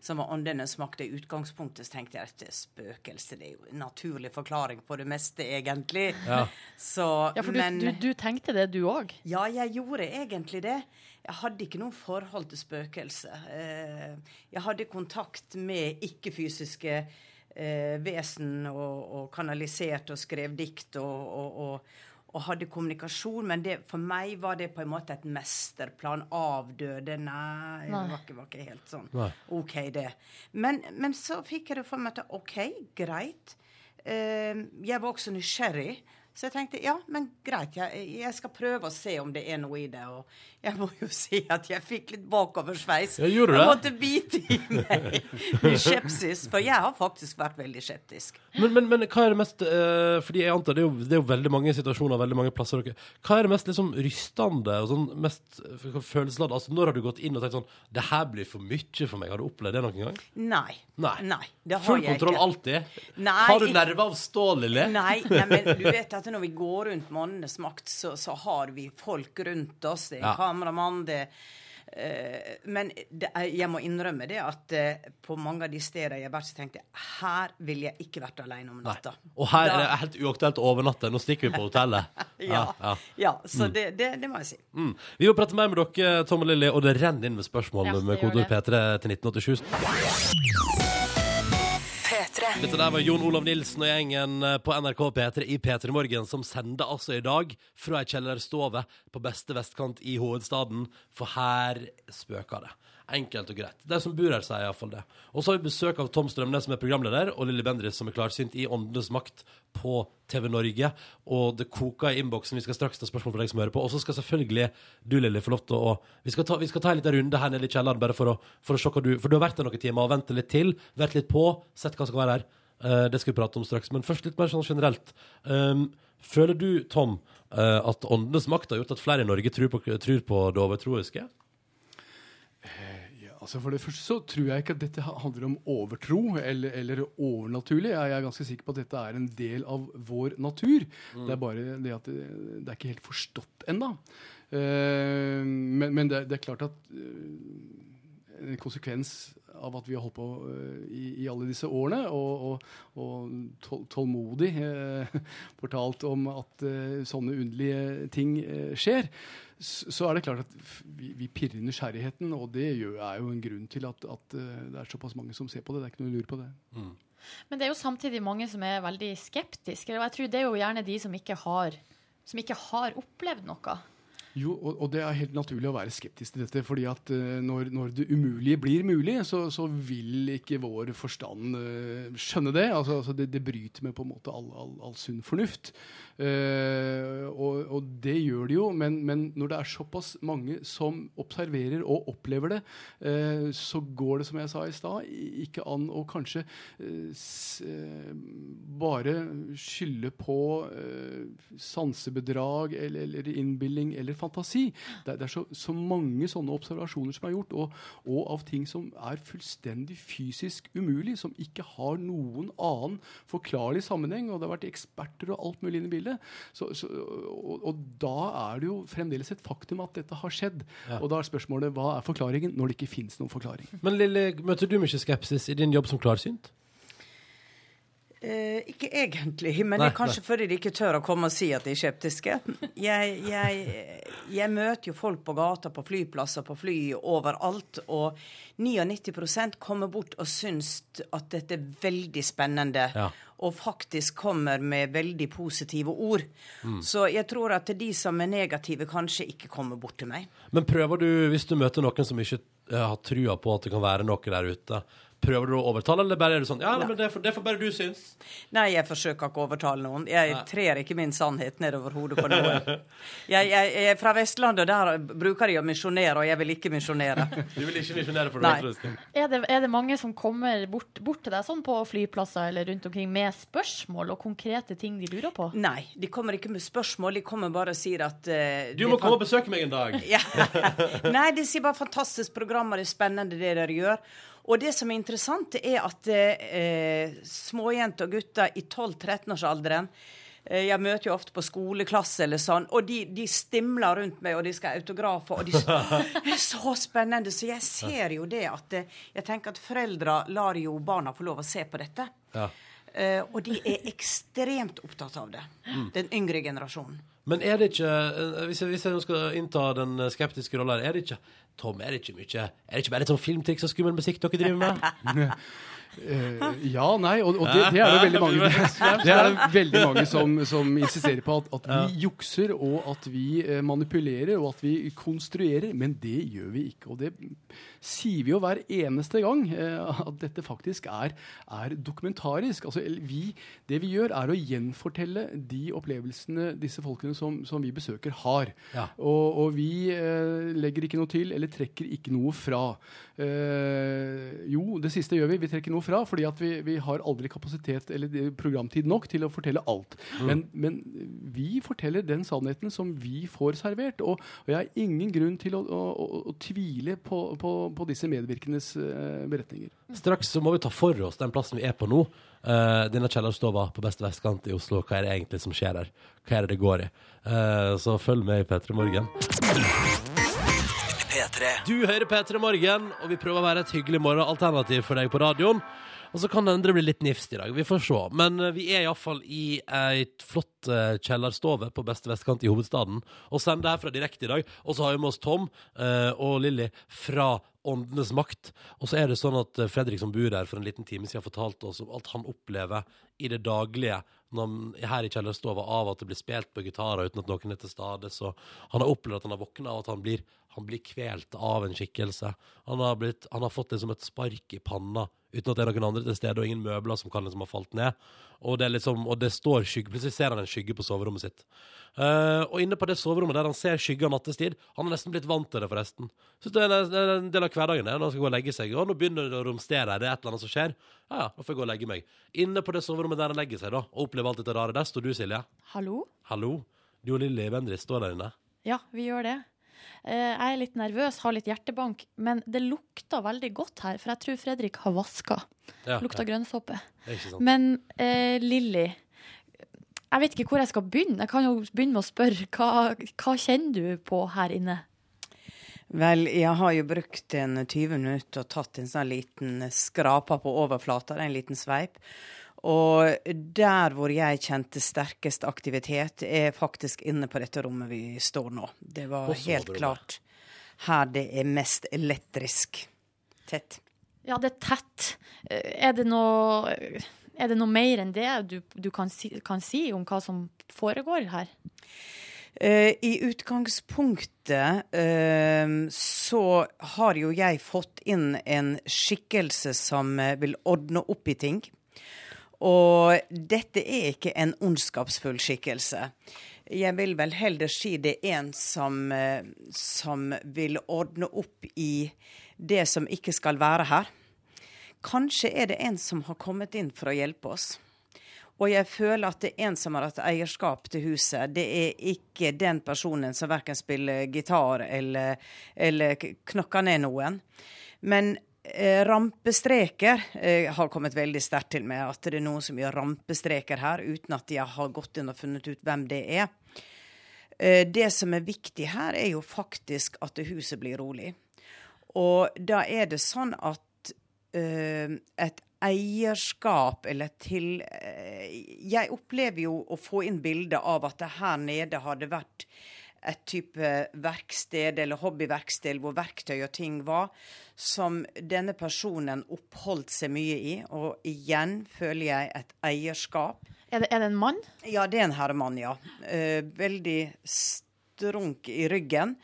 som var 'Åndenes makt'. I utgangspunktet så tenkte jeg at spøkelse. Det er jo en naturlig forklaring på det meste, egentlig. Ja. Så, Ja, for du, men du, du tenkte det, du òg? Ja, jeg gjorde egentlig det. Jeg hadde ikke noe forhold til spøkelser. Eh, Jeg hadde kontakt med ikke-fysiske eh, vesen og, og kanalisert og skrev dikt og, og, og, og hadde kommunikasjon, men det, for meg var det på en måte et mesterplan. Avdøde Nei, det var ikke, var ikke helt sånn. Nei. OK, det. Men, men så fikk jeg det for meg at OK, greit. Eh, jeg var også nysgjerrig. Så jeg tenkte ja, men greit, jeg, jeg skal prøve å se om det er noe i det. Og jeg må jo si at jeg fikk litt bakoversveis. Jeg gjorde Jeg måtte bite i meg skepsis, for jeg har faktisk vært veldig skeptisk. Men, men, men hva er det mest uh, Fordi jeg antar det er, jo, det er jo veldig mange situasjoner, veldig mange plasser dere Hva er det mest liksom rystende og sånn mest eh, følelsesladd? Altså, når har du gått inn og tenkt sånn Det her blir for mye for meg. Har du opplevd det noen gang? Nei. Nei. det har Full jeg kontroll ikke. alltid? Nei, har du nerver av stål, Lille? Nei, nei, men du vet at når vi går rundt med makt, så, så har vi folk rundt oss. Det er Ja. kameramann, det uh, Men det er, jeg må innrømme det at uh, på mange av de steder jeg har vært, så tenkte jeg her ville jeg ikke vært alene om Nei. Og her er det helt uaktuelt å overnatte. Nå stikker vi på hotellet. Ja, ja. ja så det, det, det må jeg si. Mm. Vi må prate mer med dere, Tom og Lilly, og det renner inn med spørsmål med kodeord det. P3 til 1987. P3. Dette der var Jon Olav Nilsen og gjengen eh, på NRK P3 i P3 Morgen, som sender altså i dag fra ei kjellerstove på beste vestkant i hovedstaden, for her spøker det. Enkelt og greit. De som bor her, sier iallfall det. Og så har vi besøk av Tom Strømnes, som er programleder, og Lilly Bendriss, som er klarsynt i Åndenes makt på TV Norge. Og det koker i innboksen. Vi skal straks ta spørsmål fra deg som hører på. Og så skal selvfølgelig du, Lilly, få lov til å Vi skal ta, en liten runde her nede i kjelleren, bare for å, for å se hva du For du har vært der noen timer og ventet litt til, vært litt på, sett hva som skal være her. Uh, det skal vi prate om straks. Men først litt mer sånn generelt. Um, føler du, Tom, uh, at åndenes makt har gjort at flere i Norge tror på, tror på det overtroiske? Ja, altså For det første så tror jeg ikke at dette handler om overtro eller, eller overnaturlig. Jeg er ganske sikker på at dette er en del av vår natur. Det er bare det at det, det er ikke helt forstått ennå. Uh, men men det, det er klart at uh, en konsekvens av at vi har holdt på uh, i, i alle disse årene, og, og, og tål, tålmodig eh, fortalt om at eh, sånne underlige ting eh, skjer, så er det klart at vi, vi pirrer nysgjerrigheten, og det gjør, er jo en grunn til at, at eh, det er såpass mange som ser på det. Det er ikke noe lur på det. Men det er jo samtidig mange som er veldig skeptiske. Og jeg tror det er jo gjerne de som ikke har, som ikke har opplevd noe. Jo, og, og det er helt naturlig å være skeptisk til dette. fordi at eh, når, når det umulige blir mulig, så, så vil ikke vår forstand uh, skjønne det. Altså, altså det, det bryter med på en måte all, all, all sunn fornuft. Eh, og, og det gjør de jo, men, men når det er såpass mange som observerer og opplever det, uh, så går det, som jeg sa i stad, ikke an å kanskje uh, s, bare skylde på sansebedrag eller, eller innbilning eller fantasi. Det, det er så, så mange sånne observasjoner som er gjort, og, og av ting som er fullstendig fysisk umulig, som ikke har noen annen forklarlig sammenheng. Og det har vært eksperter og alt mulig inne i. Så, så, og, og da er det jo fremdeles et faktum at dette har skjedd. Og da er spørsmålet hva er forklaringen når det ikke finnes noen forklaring. Men Lille, møter du mye skepsis i din jobb som klarsynt? Eh, ikke egentlig, men Nei, det er kanskje fordi de ikke tør å komme og si at de er skeptiske. Jeg, jeg, jeg møter jo folk på gata, på flyplasser, på fly, overalt. Og 99% kommer bort og syns at dette er veldig spennende. Ja. Og faktisk kommer med veldig positive ord. Så jeg tror at de som er negative, kanskje ikke kommer bort til meg. Men prøver du, hvis du møter noen som ikke eh, har trua på at det kan være noe der ute, prøver du å overtale, eller bare er du sånn Ja, men det får, det får bare du synes. Nei, jeg forsøker ikke å overtale noen. Jeg trer ikke min sannhet nedover hodet på noen. Jeg, jeg, jeg er fra Vestlandet, og der bruker de å misjonere, og jeg vil ikke misjonere. Du vil ikke misjonere for Nei. det? Nei. Er det, er det mange som kommer bort, bort til deg sånn på flyplasser eller rundt omkring med spørsmål og konkrete ting de lurer på? Nei, de kommer ikke med spørsmål, de kommer bare og sier at uh, Du må komme og besøke meg en dag. Ja. Nei, de sier bare 'fantastisk program', og det er spennende det dere gjør. Og det som er interessant, er at eh, småjenter og gutter i 12-13-årsalderen eh, Jeg møter jo ofte på skoleklasse eller sånn, og de, de stimler rundt meg, og de skal ha autografer, og de Det er så spennende. Så jeg ser jo det at eh, Jeg tenker at foreldre lar jo barna få lov å se på dette. Ja. Uh, og de er ekstremt opptatt av det. Den yngre generasjonen. Men er det ikke Hvis jeg, hvis jeg skal innta den skeptiske rolla, er det ikke Tom, er det ikke mye Er det ikke bare litt sånn filmtriks og skummel musikk dere driver med? Eh, ja, nei, og, og det, det er det veldig mange Det er det veldig mange som, som insisterer på at, at vi jukser, og at vi eh, manipulerer, og at vi konstruerer. Men det gjør vi ikke. Og det sier vi jo hver eneste gang, eh, at dette faktisk er, er dokumentarisk. Altså, vi, det vi gjør, er å gjenfortelle de opplevelsene disse folkene som, som vi besøker, har. Ja. Og, og vi eh, legger ikke noe til, eller trekker ikke noe fra. Eh, jo, det siste gjør vi. Vi trekker noe fra, fordi at vi, vi har aldri kapasitet eller programtid nok til å fortelle alt. Men, men vi forteller den sannheten som vi får servert. Og, og jeg har ingen grunn til å, å, å, å tvile på, på, på disse medvirkendes uh, beretninger. Straks så må vi ta for oss den plassen vi er på nå. Uh, denne kjellerstova på beste vestkant i Oslo. Hva er det egentlig som skjer der? Hva er det det går i? Uh, så følg med i P3 Morgen. Du hører P3 Morgen, og vi prøver å være et hyggelig morgenalternativ for deg på radioen. Og så kan det endre bli litt nifst i dag. Vi får se. Men eh, vi er iallfall i et flott eh, kjellerstove på beste vestkant i hovedstaden og sender herfra direkte i dag. Og så har vi med oss Tom eh, og Lilly fra Åndenes makt. Og så er det sånn at Fredrik som bor der for en liten time siden, fortalte oss om alt han opplever i det daglige her i kjellerstova av at det blir spilt på gitarer uten at noen er til stede. Så han har opplevd at han har våkna av at han blir, han blir kvelt av en skikkelse. Han har, blitt, han har fått det som et spark i panna uten at det er noen andre til stede, og ingen møbler som kan liksom ha falt ned. Og det, liksom, og det står skygge, plutselig ser han en skygge på soverommet sitt. Uh, og inne på det soverommet der han ser skygger nattestid, han har nesten blitt vant til det, forresten. Så det er en, er en del av hverdagen det, når han skal gå og legge seg. Og nå begynner det å romstere, det er et eller annet som skjer. Ja, ja, nå får jeg gå og legge meg. Inne på det soverommet der han legger seg, da, og opplever alt dette rare, der står du, Silje. Hallo? Hallo. Du og Lilly Vendris står der inne. Ja, vi gjør det. Eh, Jeg er litt nervøs, har litt hjertebank, men det lukter veldig godt her, for jeg tror Fredrik har vaska. Ja, Lukta ja, grønnsåpe. det ikke sant. Men eh, Lilly, jeg vet ikke hvor jeg skal begynne. Jeg kan jo begynne med å spørre, hva, hva kjenner du på her inne? Vel, jeg har jo brukt en 20 minutter og tatt en sånn liten skraper på overflata, en liten sveip. Og der hvor jeg kjente sterkest aktivitet, er faktisk inne på dette rommet vi står nå. Det var helt klart her det er mest elektrisk tett. Ja, det er tett. Eh, Er det noe, er det noe mer enn det du, du kan, si, kan si om hva som foregår her? Eh, I utgangspunktet eh, så har jo jeg fått inn en skikkelse som vil ordne opp i ting. Og dette er ikke en ondskapsfull skikkelse. Jeg vil vel heller si det er en som, eh, som vil ordne opp i det som ikke skal være her. Kanskje er det en som har kommet inn for å hjelpe oss. Og jeg føler at det er en som har hatt eierskap til huset. Det er ikke den personen som verken spiller gitar eller, eller knokker ned noen. Men rampestreker jeg har kommet veldig sterkt til meg. At det er noen som gjør rampestreker her, uten at jeg har gått inn og funnet ut hvem det er. Eh, det som er viktig her, er jo faktisk at huset blir rolig. Og da er det sånn at eh, et eierskap eller til eh, Jeg opplever jo å få inn bilde av at det her nede hadde vært et type verksted eller hobbyverksted hvor verktøy og ting var, som denne personen oppholdt seg mye i. Og igjen føler jeg et eierskap. Er det, er det en mann? Ja, det er en herremann, ja. Eh, veldig strunk i ryggen.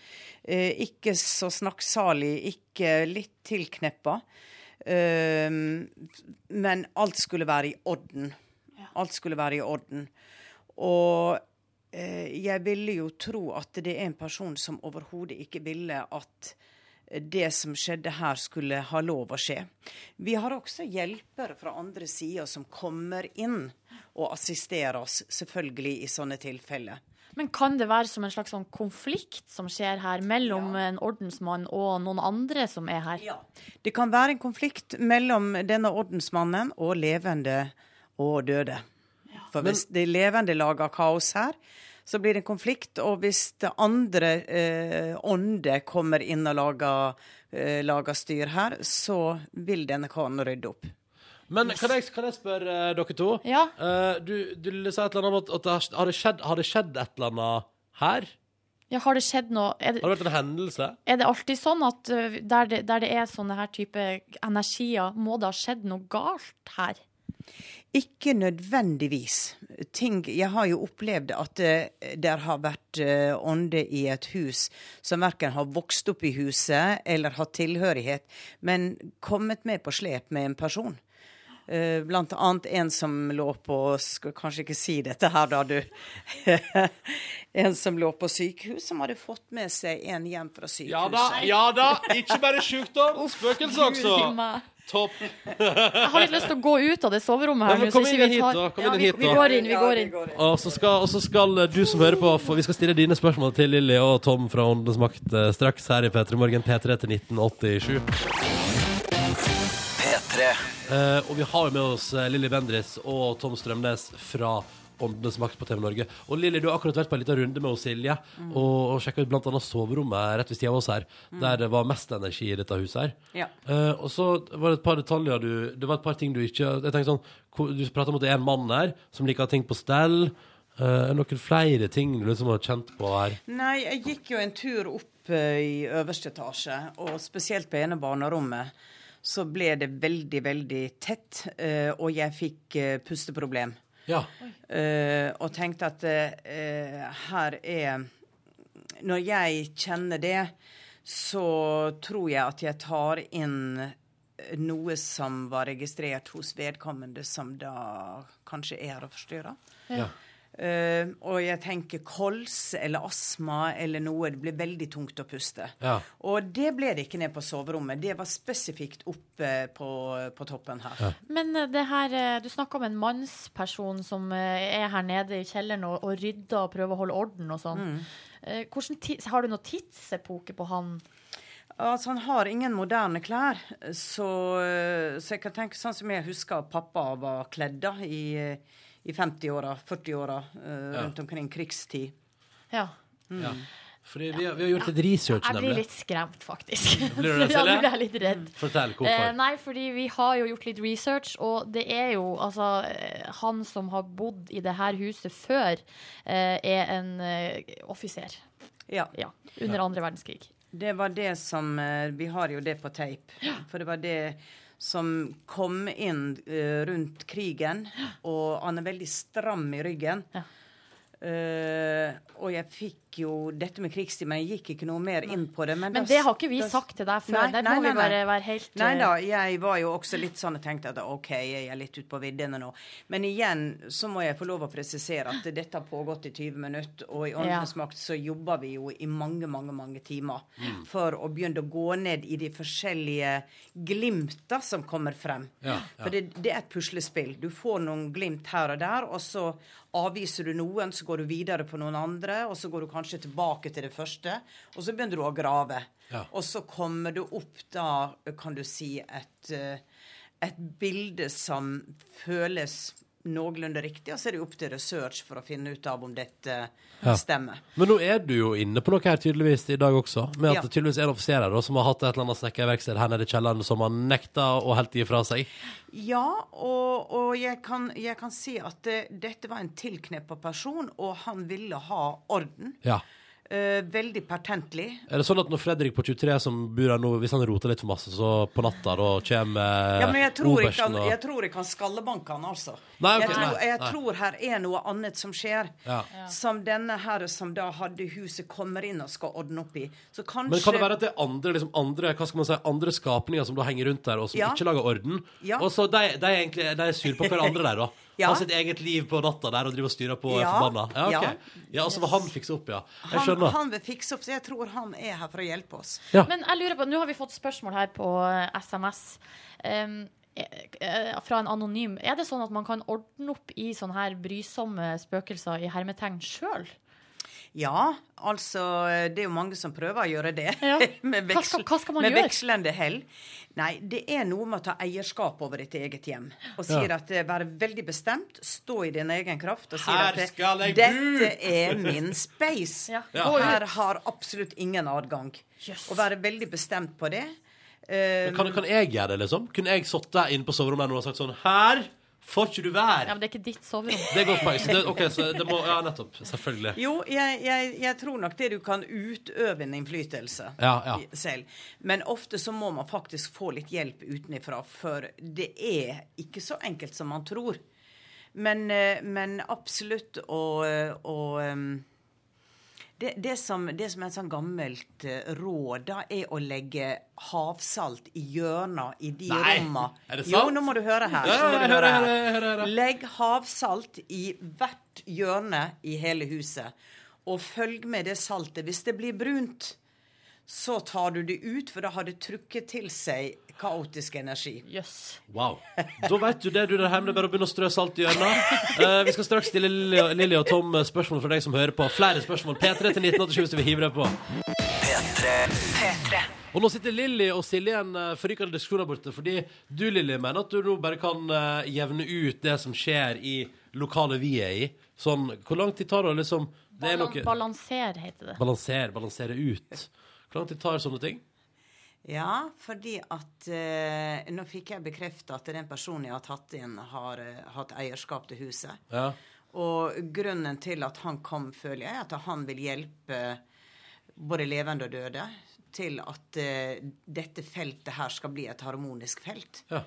Eh, ikke så snakksalig, ikke litt tilkneppa. Eh, men alt skulle være i orden. Alt skulle være i orden. Og jeg ville jo tro at det er en person som overhodet ikke ville at det som skjedde her, skulle ha lov å skje. Vi har også hjelpere fra andre sida som kommer inn og assisterer oss, selvfølgelig, i sånne tilfeller. Men kan det være som en slags sånn konflikt som skjer her mellom en ordensmann og noen andre som er her? Ja. Det kan være en konflikt mellom denne ordensmannen og levende og døde. For hvis de levende lager kaos her, så blir det en konflikt. Og hvis det andre eh, ånde kommer inn og lager, eh, lager styr her, så vil denne karen rydde opp. Men kan jeg, kan jeg spørre eh, dere to? Ja. Eh, du, du sa et eller annet om at, at det har, har, det skjedd, har det skjedd et eller annet her? Ja, har det skjedd noe er det, Har det vært en hendelse? er det alltid sånn at ø, der det, der det er sånne her type energier, må det ha skjedd noe galt her? Ikke nødvendigvis. Ting, jeg har jo opplevd at det har vært eh, ånde i et hus som verken har vokst opp i huset eller hatt tilhørighet, men kommet med på slep med en person. Eh, Blant annet en som lå på Skal kanskje ikke si dette her, da, du. en som lå på sykehus, som hadde fått med seg en hjem fra sykehuset. Ja da, ja da! Ikke bare sykdom, spøkelse også. Topp. Jeg har litt lyst til å gå ut av det soverommet her. Ja, kom inn hit da, kom Ja, inn vi, hit vi går inn, vi går inn. Og så skal, og så skal du som hører på, for vi skal stille dine spørsmål til Lilly og Tom fra Åndenes makt eh, straks her i P3 Morgen P3 til 1987. P3. Eh, og vi har jo med oss eh, Lilly Bendriss og Tom Strømnes fra Åndenes makt på TV Norge. Og Lilly, du har akkurat vært på en liten runde med Silje Mm. og, og sjekka ut annet soverommet rett ved siden av oss her, der det var mest energi i dette huset her. Ja. Uh, og så var det et par detaljer du Det var et par ting du ikke Jeg tenkte sånn Du prata om at det er en mann her som liker ting på stell. Uh, Er det noen flere ting du liksom har kjent på her? Nei, jeg gikk jo en tur opp eh, i øverste etasje, og spesielt på ene barnerommet så ble det veldig, veldig tett, og jeg fikk pusteproblem. Ja. Uh, og tenkte at uh, her er Når jeg kjenner det, så tror jeg at jeg tar inn noe som var registrert hos vedkommende, som da kanskje er å forstyrre. ja. Eh, og jeg tenker kols eller astma eller noe. Det blir veldig tungt å puste. Ja. Og det ble det ikke ned på soverommet. Det var spesifikt oppe på, på toppen her. Men eh, det her, eh, du snakker om en mannsperson som eh, er her nede i kjelleren og, og rydder og prøver å holde orden og sånn. Mm. Uh, har du noe tidsepoke på han? Altså, han har ingen moderne klær, så, så jeg kan tenke sånn som jeg husker pappa var kledd da i, i 50-åra, 40-åra, eh, Ja. rundt omkring krigstid. Ja. ja. Fordi vi har, vi har gjort litt research, Jeg blir nemlig. litt skremt, faktisk. Blir du det, ja, blir jeg litt redd. Fortell Eh, hvorfor. nei, fordi vi har jo gjort litt research, og det er jo altså eh, Han som har bodd i det her huset før, eh, er en eh, offiser. Ja. Ja. Under andre verdenskrig. Det var det som eh, Vi har jo det på tape. For det var det som kom inn uh, rundt krigen, og han er veldig stram i ryggen. Ja. Uh, og jeg fikk jo dette med krigstid, men jeg gikk ikke noe mer inn på det. Men, Men da- det har ikke vi da- sagt til deg før. Nei, Der må nei, vi bare være helt Nei eh, da, jeg var jo også litt sånn og tenkte at OK, jeg er litt ute på viddene nå. Men igjen så må jeg få lov å presisere at dette har pågått i 20 minutter, og i Åndenes Ja. makt så jobber vi jo i mange, mange mange timer for å begynne å gå ned i de forskjellige glimta som kommer frem. Ja, ja. For det, det er et puslespill. Du får noen glimt her og der, og så avviser du noen, så går du videre på noen andre, og så går du kanskje tilbake til det første, og så begynner du å grave. Ja. Og så kommer du opp da, kan du si, et, eh, et bilde som føles noenlunde riktig, og så er det opp til research for å finne ut av om dette Ja. stemmer. Men nå er du jo inne på noe her tydeligvis i dag også, med at Ja. det tydeligvis er en offiser her som har hatt et eller annet snekkerverksted her nede i kjelleren som har nekta å helt gi fra seg. Ja, og, og jeg, kan, jeg kan si at det, dette var en tilkneppa person, og han ville ha orden. Ja. Eh, veldig pertentlig. Er det sånn at når Fredrik på 23 som bor her nå, hvis han roter litt for masse, så på natta da kommer Ja, men jeg tror, ikke han, og jeg tror ikke han skallebanker han, altså. Nei, okay, jeg tror, nei, jeg nei. tror her er noe annet som skjer. Ja. Som denne her som da hadde huset, kommer inn og skal ordne opp i. Så kanskje Men kan det være at det er andre, liksom andre, hva skal man si, andre skapninger som da henger rundt der, og som Ja. ikke lager orden? Ja. Og så de, de, er egentlig, de er sur på hverandre der, da. Ja. Har sitt eget liv på natta der og driver og styrer på Ja. forbanna. Ja, okay. Ja. ja, og så han fikse opp, ja. Jeg han, skjønner. han vil fikse opp, så jeg tror han er her for å hjelpe oss. Ja. Men jeg lurer på, nå har vi fått spørsmål her på eh, SMS em, eh, eh, fra en anonym. Er det sånn at man kan ordne opp i sånne her brysomme spøkelser i hermetegn sjøl? Ja, altså Det er jo mange som prøver å gjøre det. Ja. med Hva skal- hva skal man med gjøre? vekslende hell. Nei, det er noe med å ta eierskap over ditt eget hjem. Og sier at det være veldig bestemt, stå i din egen kraft og sier at det, skal jeg dette er min space. Ja. Ja. Her har absolutt ingen adgang. Yes. Å være veldig bestemt på det. Eh, Kan, kan jeg gjøre det, liksom? Kunne jeg sittet inne på soverommet og sagt sånn Her får ikke du være! Ja, men det er ikke ditt soverom. Det er godt poeng. Så det, ok, så det må Ja, nettopp. Selvfølgelig. Jo, jeg, jeg, jeg tror nok det du kan utøve en innflytelse Ja, ja. selv. Men ofte så må man faktisk få litt hjelp utenifra, for det er ikke så enkelt som man tror. Men, eh, men absolutt å å, det, det, som, det som er et sånn gammelt eh, råd, da, er å legge havsalt i hjørna i de Nei, romma. er det sant? Jo, nå må du høre her. Ja, du høre her. jeg hører, hører. Legg havsalt i hvert hjørne i hele huset. Og følg med det saltet. Hvis det blir brunt, så tar du det ut, for da har det trukket til seg kaotisk energi. Jøss. Wow. Da vet du det, du der hjemme. Det er bare å begynne å strø salt i hjørnet. Eh, vi skal straks stille Lilly og- Tom spørsmål fra deg som hører på. Flere spørsmål. P3 til 1987 hvis du vil hive deg på. P3. P3. Og nå sitter Lilly og Silje i en uh, forrykende diskusjon der borte, fordi du, Lilly, mener at du nå bare kan eh, jevne ut det som skjer i lokalet vi er i. Sånn, hvor lang tid tar det å liksom Det er Balan noe balanser, heter det. Balansere, balansere ut. Hvor lang tid tar sånne ting? Ja, fordi at eh, Nå fikk jeg bekrefta at den personen jeg har tatt inn, har eh, hatt eierskap til huset. Ja. Og grunnen til at han kom, føler jeg, er at han vil hjelpe både levende og døde til at eh, dette feltet her skal bli et harmonisk felt. ja.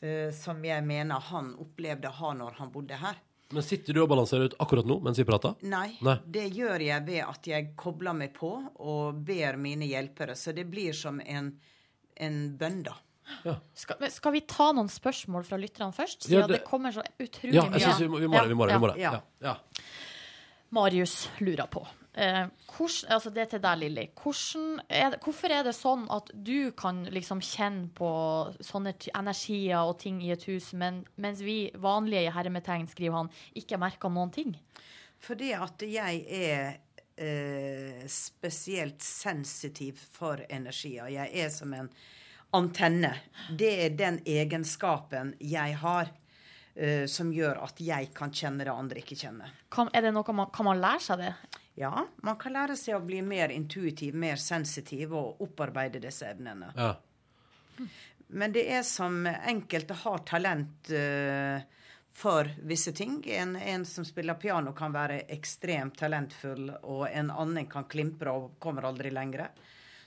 eh, som jeg mener han opplevde å ha når han bodde her. Men sitter du og balanserer ut akkurat nå mens vi prater? Nei, Nei. det gjør jeg ved at jeg kobler meg på og ber mine hjelpere. Så det blir som en, en bønn, da. Skal, men skal vi ta noen spørsmål fra lytterne først? Ja, det- det, kommer så utrolig Ja, mye. jeg synes vi må, vi må det. Vi må det, vi må det. Ja. Ja. Ja. Marius lurer på. Eh, hvordan, altså det er til deg, Lilly. Hvorfor er det sånn at du kan liksom kjenne på sånne energier og ting i et hus, men, mens vi vanlige i hermetegn, skriver han, ikke merker noen ting? Fordi at jeg er eh, spesielt sensitiv for energier. Jeg er som en antenne. Det er den egenskapen jeg har. eh, som gjør at jeg kan kjenne det andre ikke kjenner. Kan, er det noe man, kan man lære seg det? Ja, man kan lære seg å bli mer intuitiv, mer sensitiv og opparbeide disse evnene. Ja. Men det er som enkelte har talent uh, for visse ting. En, en som spiller piano kan være ekstremt talentfull, og en annen kan klimpre og kommer aldri lenger.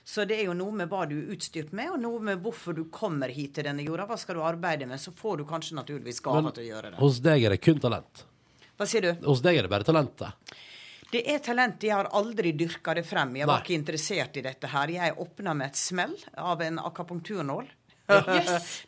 Så det er jo noe med hva du er utstyrt med, og noe med hvorfor du kommer hit til denne jorda. Hva skal du arbeide med? Så får du kanskje naturligvis gaver til å gjøre det. hos deg er det kun talent. Hva sier du? Hos deg er det bare talentet. Det er talent. Jeg har aldri dyrka det frem. Jeg var Nei. ikke interessert i dette her. Jeg åpna med et smell av en akupunkturnål.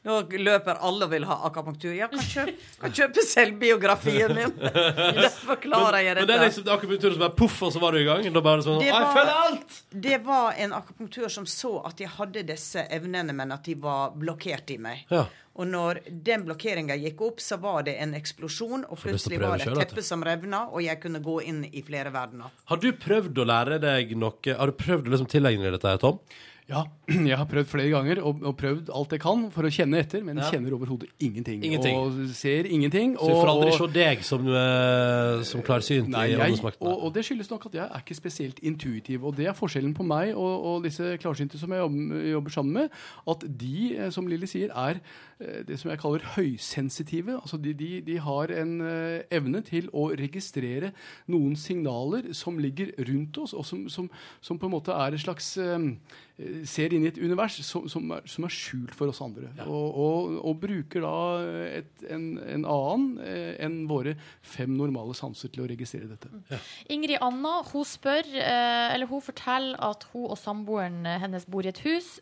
Nå løper alle og vil ha akupunktur. Jeg kan kjøpe, kan kjøpe selvbiografien min. Da forklarer jeg dette. Men det er liksom akupunkturen som bare poff, og så var du i gang. Sånn, Det var-! Det var en akupunktur som så at jeg hadde disse evnene, men at de var blokkert i meg. Ja. Og når den blokkeringa gikk opp, så var det en eksplosjon, og plutselig var det et teppe som revna, og jeg kunne gå inn i flere verdener. Har du prøvd å lære deg noe Har du prøvd å liksom tilegne deg dette, Tom? Ja, jeg har prøvd flere ganger og, og prøvd alt jeg kan for å kjenne etter, men Ja. kjenner overhodet ingenting. Ingenting. Og ser ingenting. Så du får aldri og- se deg som, som klarsynt Nei, jeg, og, og det skyldes nok at jeg er ikke spesielt intuitiv. Og det er forskjellen på meg og, og disse klarsynte som jeg jobber, jobber sammen med. At de, eh, som Lilly sier, er det som jeg kaller høysensitive. Altså de, de, de har en eh, evne til å registrere noen signaler som ligger rundt oss, og som, som, som på en måte er et slags eh, Ser inn i et univers som, som, er, som er skjult for oss andre. Og, og, og bruker da et, en, en annen eh, enn våre fem normale sanser til å registrere dette. Ingrid Anna hun spør, eh, eller hun forteller at hun og samboeren eh, hennes bor i et hus.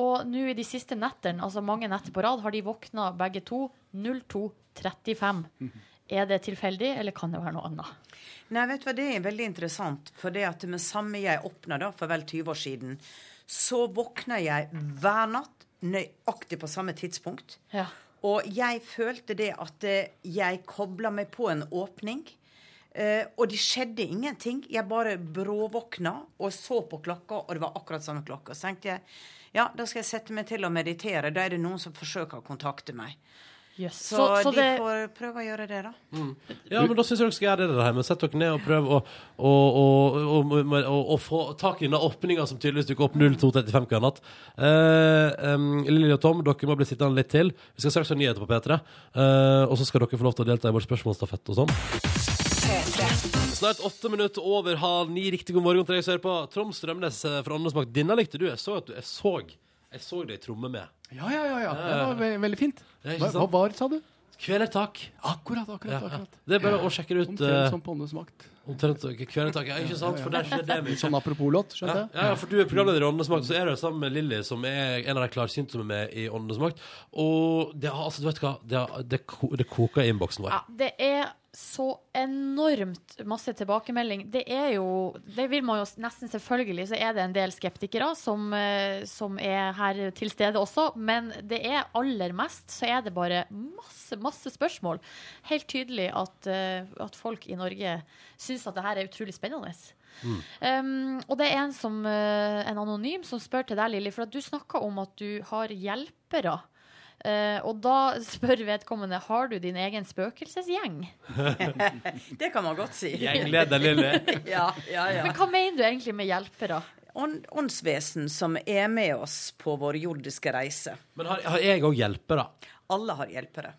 Og nå i de siste nettene, altså mange netter på rad, har de våkna begge to 02.35. Er det tilfeldig, eller kan det være noe annet? Nei, vet du hva, det er veldig interessant. For det at med samme jeg åpna da, for vel 20 år siden, så våkna jeg hver natt nøyaktig på samme tidspunkt. Ja. Og jeg følte det at eh, jeg kobla meg på en åpning. Eh, og det skjedde ingenting. Jeg bare bråvåkna og så på klokka, og det var akkurat samme klokka. Så tenkte jeg ja, da skal jeg sette meg til å meditere. Da er det noen som forsøker å kontakte meg. Yes. Så, Så, så de det, får prøve å gjøre det, da. Ja, men da syns jeg dere skal gjøre det der hjemme. Sett dere ned og prøv å, å, å, å, å, å, å få tak i den åpninga som tydeligvis dukker opp 02.35 hver natt. Eh, um, Lilly og Tom, dere må bli sittende litt til. Vi skal straks ha nyheter på P3. eh, og så skal dere få lov til å delta i vår spørsmålsstafett og sånn. Snart åtte minutter over halv ni. Riktig god morgen til deg som hører på. Trond Strømnes eh, fra Åndesmakt. Denne likte du. Jeg så at du Jeg så, jeg så deg tromme med. Ja, ja, ja. ja. Det var ve veldig fint. Hva, hva var det, sa du? Kvelertak. Akkurat, akkurat. Ja, akkurat. Det er bare å sjekke det ut. Omtrent eh, som på Åndenes makt. Omtrent kvelertak. Ja, ikke sant? For der skjer det mye. Sånn apropos låt, skjønte jeg? ja, ja, for du er programleder i Åndenes makt, så er du sammen med Lilly, som er en av de klarsynte som er med i Åndenes makt. Og det, har- altså, du vet hva, det, det, det koker i innboksen vår. ja, det er så enormt masse tilbakemelding. Det er jo Det vil man jo nesten selvfølgelig, så er det en del skeptikere som, eh, som er her til stede også. Men det er aller mest så er det bare masse, masse spørsmål. Helt tydelig at, eh, at folk i Norge syns at det her er utrolig spennende. Um, og det er en, som, eh, en anonym som spør til deg, Lilly, for at du snakka om at du har hjelpere. Eh, og da spør vedkommende har du din egen spøkelsesgjeng. Det kan man godt si. Gjengleder Lilly. Ja, ja, ja. Men hva mener du egentlig med hjelpere? Ånd, åndsvesen som er med oss på vår jordiske reise. Men har, har jeg òg hjelpere? Alle har hjelpere.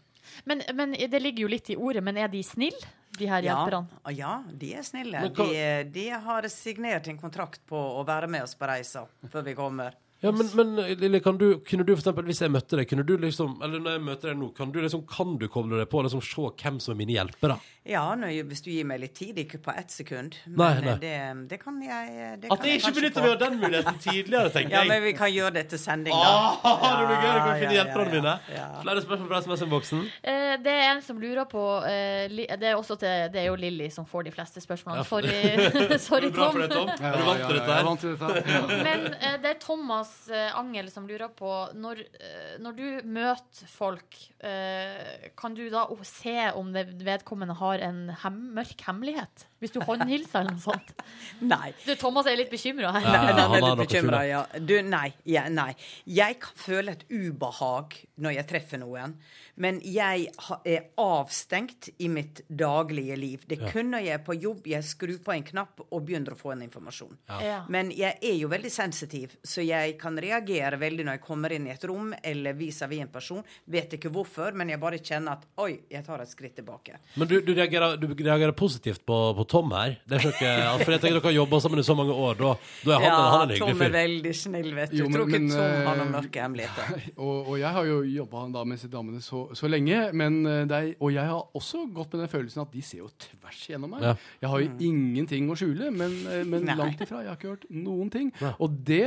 Men, men Det ligger jo litt i ordet, men er de snille, de her hjelperne? Ja, ja, de er snille. Hva- De, de har signert en kontrakt på å være med oss på reisa før vi kommer. Ja, men, men Lille, kan du, kunne du for eksempel, hvis jeg møtte deg, kunne du liksom, eller når jeg møter deg nå, kan du liksom, kan du koble deg på og liksom se hvem som er mine hjelpere? Ja, jeg- hvis du gir meg litt tid, ikke på ett sekund. Men Nei, nei. Det, det kan jeg det At kan jeg ikke benytter meg av den muligheten tidligere, tenker Ja, jeg. men vi kan gjøre det til sending, da. Ah, det blir gøy, Du kan finne Ja, ja, hjelperne ja, mine. Flere spørsmål fra SMS-boksen. Eh, det er en som lurer på eh, det, er også til, det er jo Lilly som får de fleste spørsmålene. Ja, Sorry, sorry Tom. for det, Tom? Er du vant til dette er her? vant til dette. Men eh, det er Thomas eh, Angel som lurer på når, eh, når du møter folk, eh, kan du da se om det vedkommende har en hem mørk hemmelighet? Hvis du håndhilser eller noe sånt? Nei. Du, Thomas er litt bekymra her. Ja, Nei, han er litt bekymra, ja. Du, nei, ja, nei. Jeg kan føle et ubehag når jeg treffer noen, men jeg er avstengt i mitt daglige liv. Det er kun når jeg er på jobb jeg skrur på en knapp og begynner å få en informasjon. Ja. Men jeg er jo veldig sensitiv, så jeg kan reagere veldig når jeg kommer inn i et rom eller vis-à-vis en person. Vet ikke hvorfor, men jeg bare kjenner at oi, jeg tar et skritt tilbake. Men du, du, reagerer, du reagerer positivt på, på Tom her? Det er ikke, for jeg tenker dere har jobba sammen i så mange år. Da, da er han, han er en Tom er veldig snill, vet du. Jo, men- Tror ikke men, Tom har noen eh, mørke hemmeligheter. Og, og jeg har jo jobba da med disse damene så, så lenge. Men eh, det er, og jeg har også gått med den følelsen at de ser jo tvers gjennom meg. Ja. Jeg har jo ingenting å skjule, men, eh, men langt ifra. Jeg har ikke hørt noen ting. Og det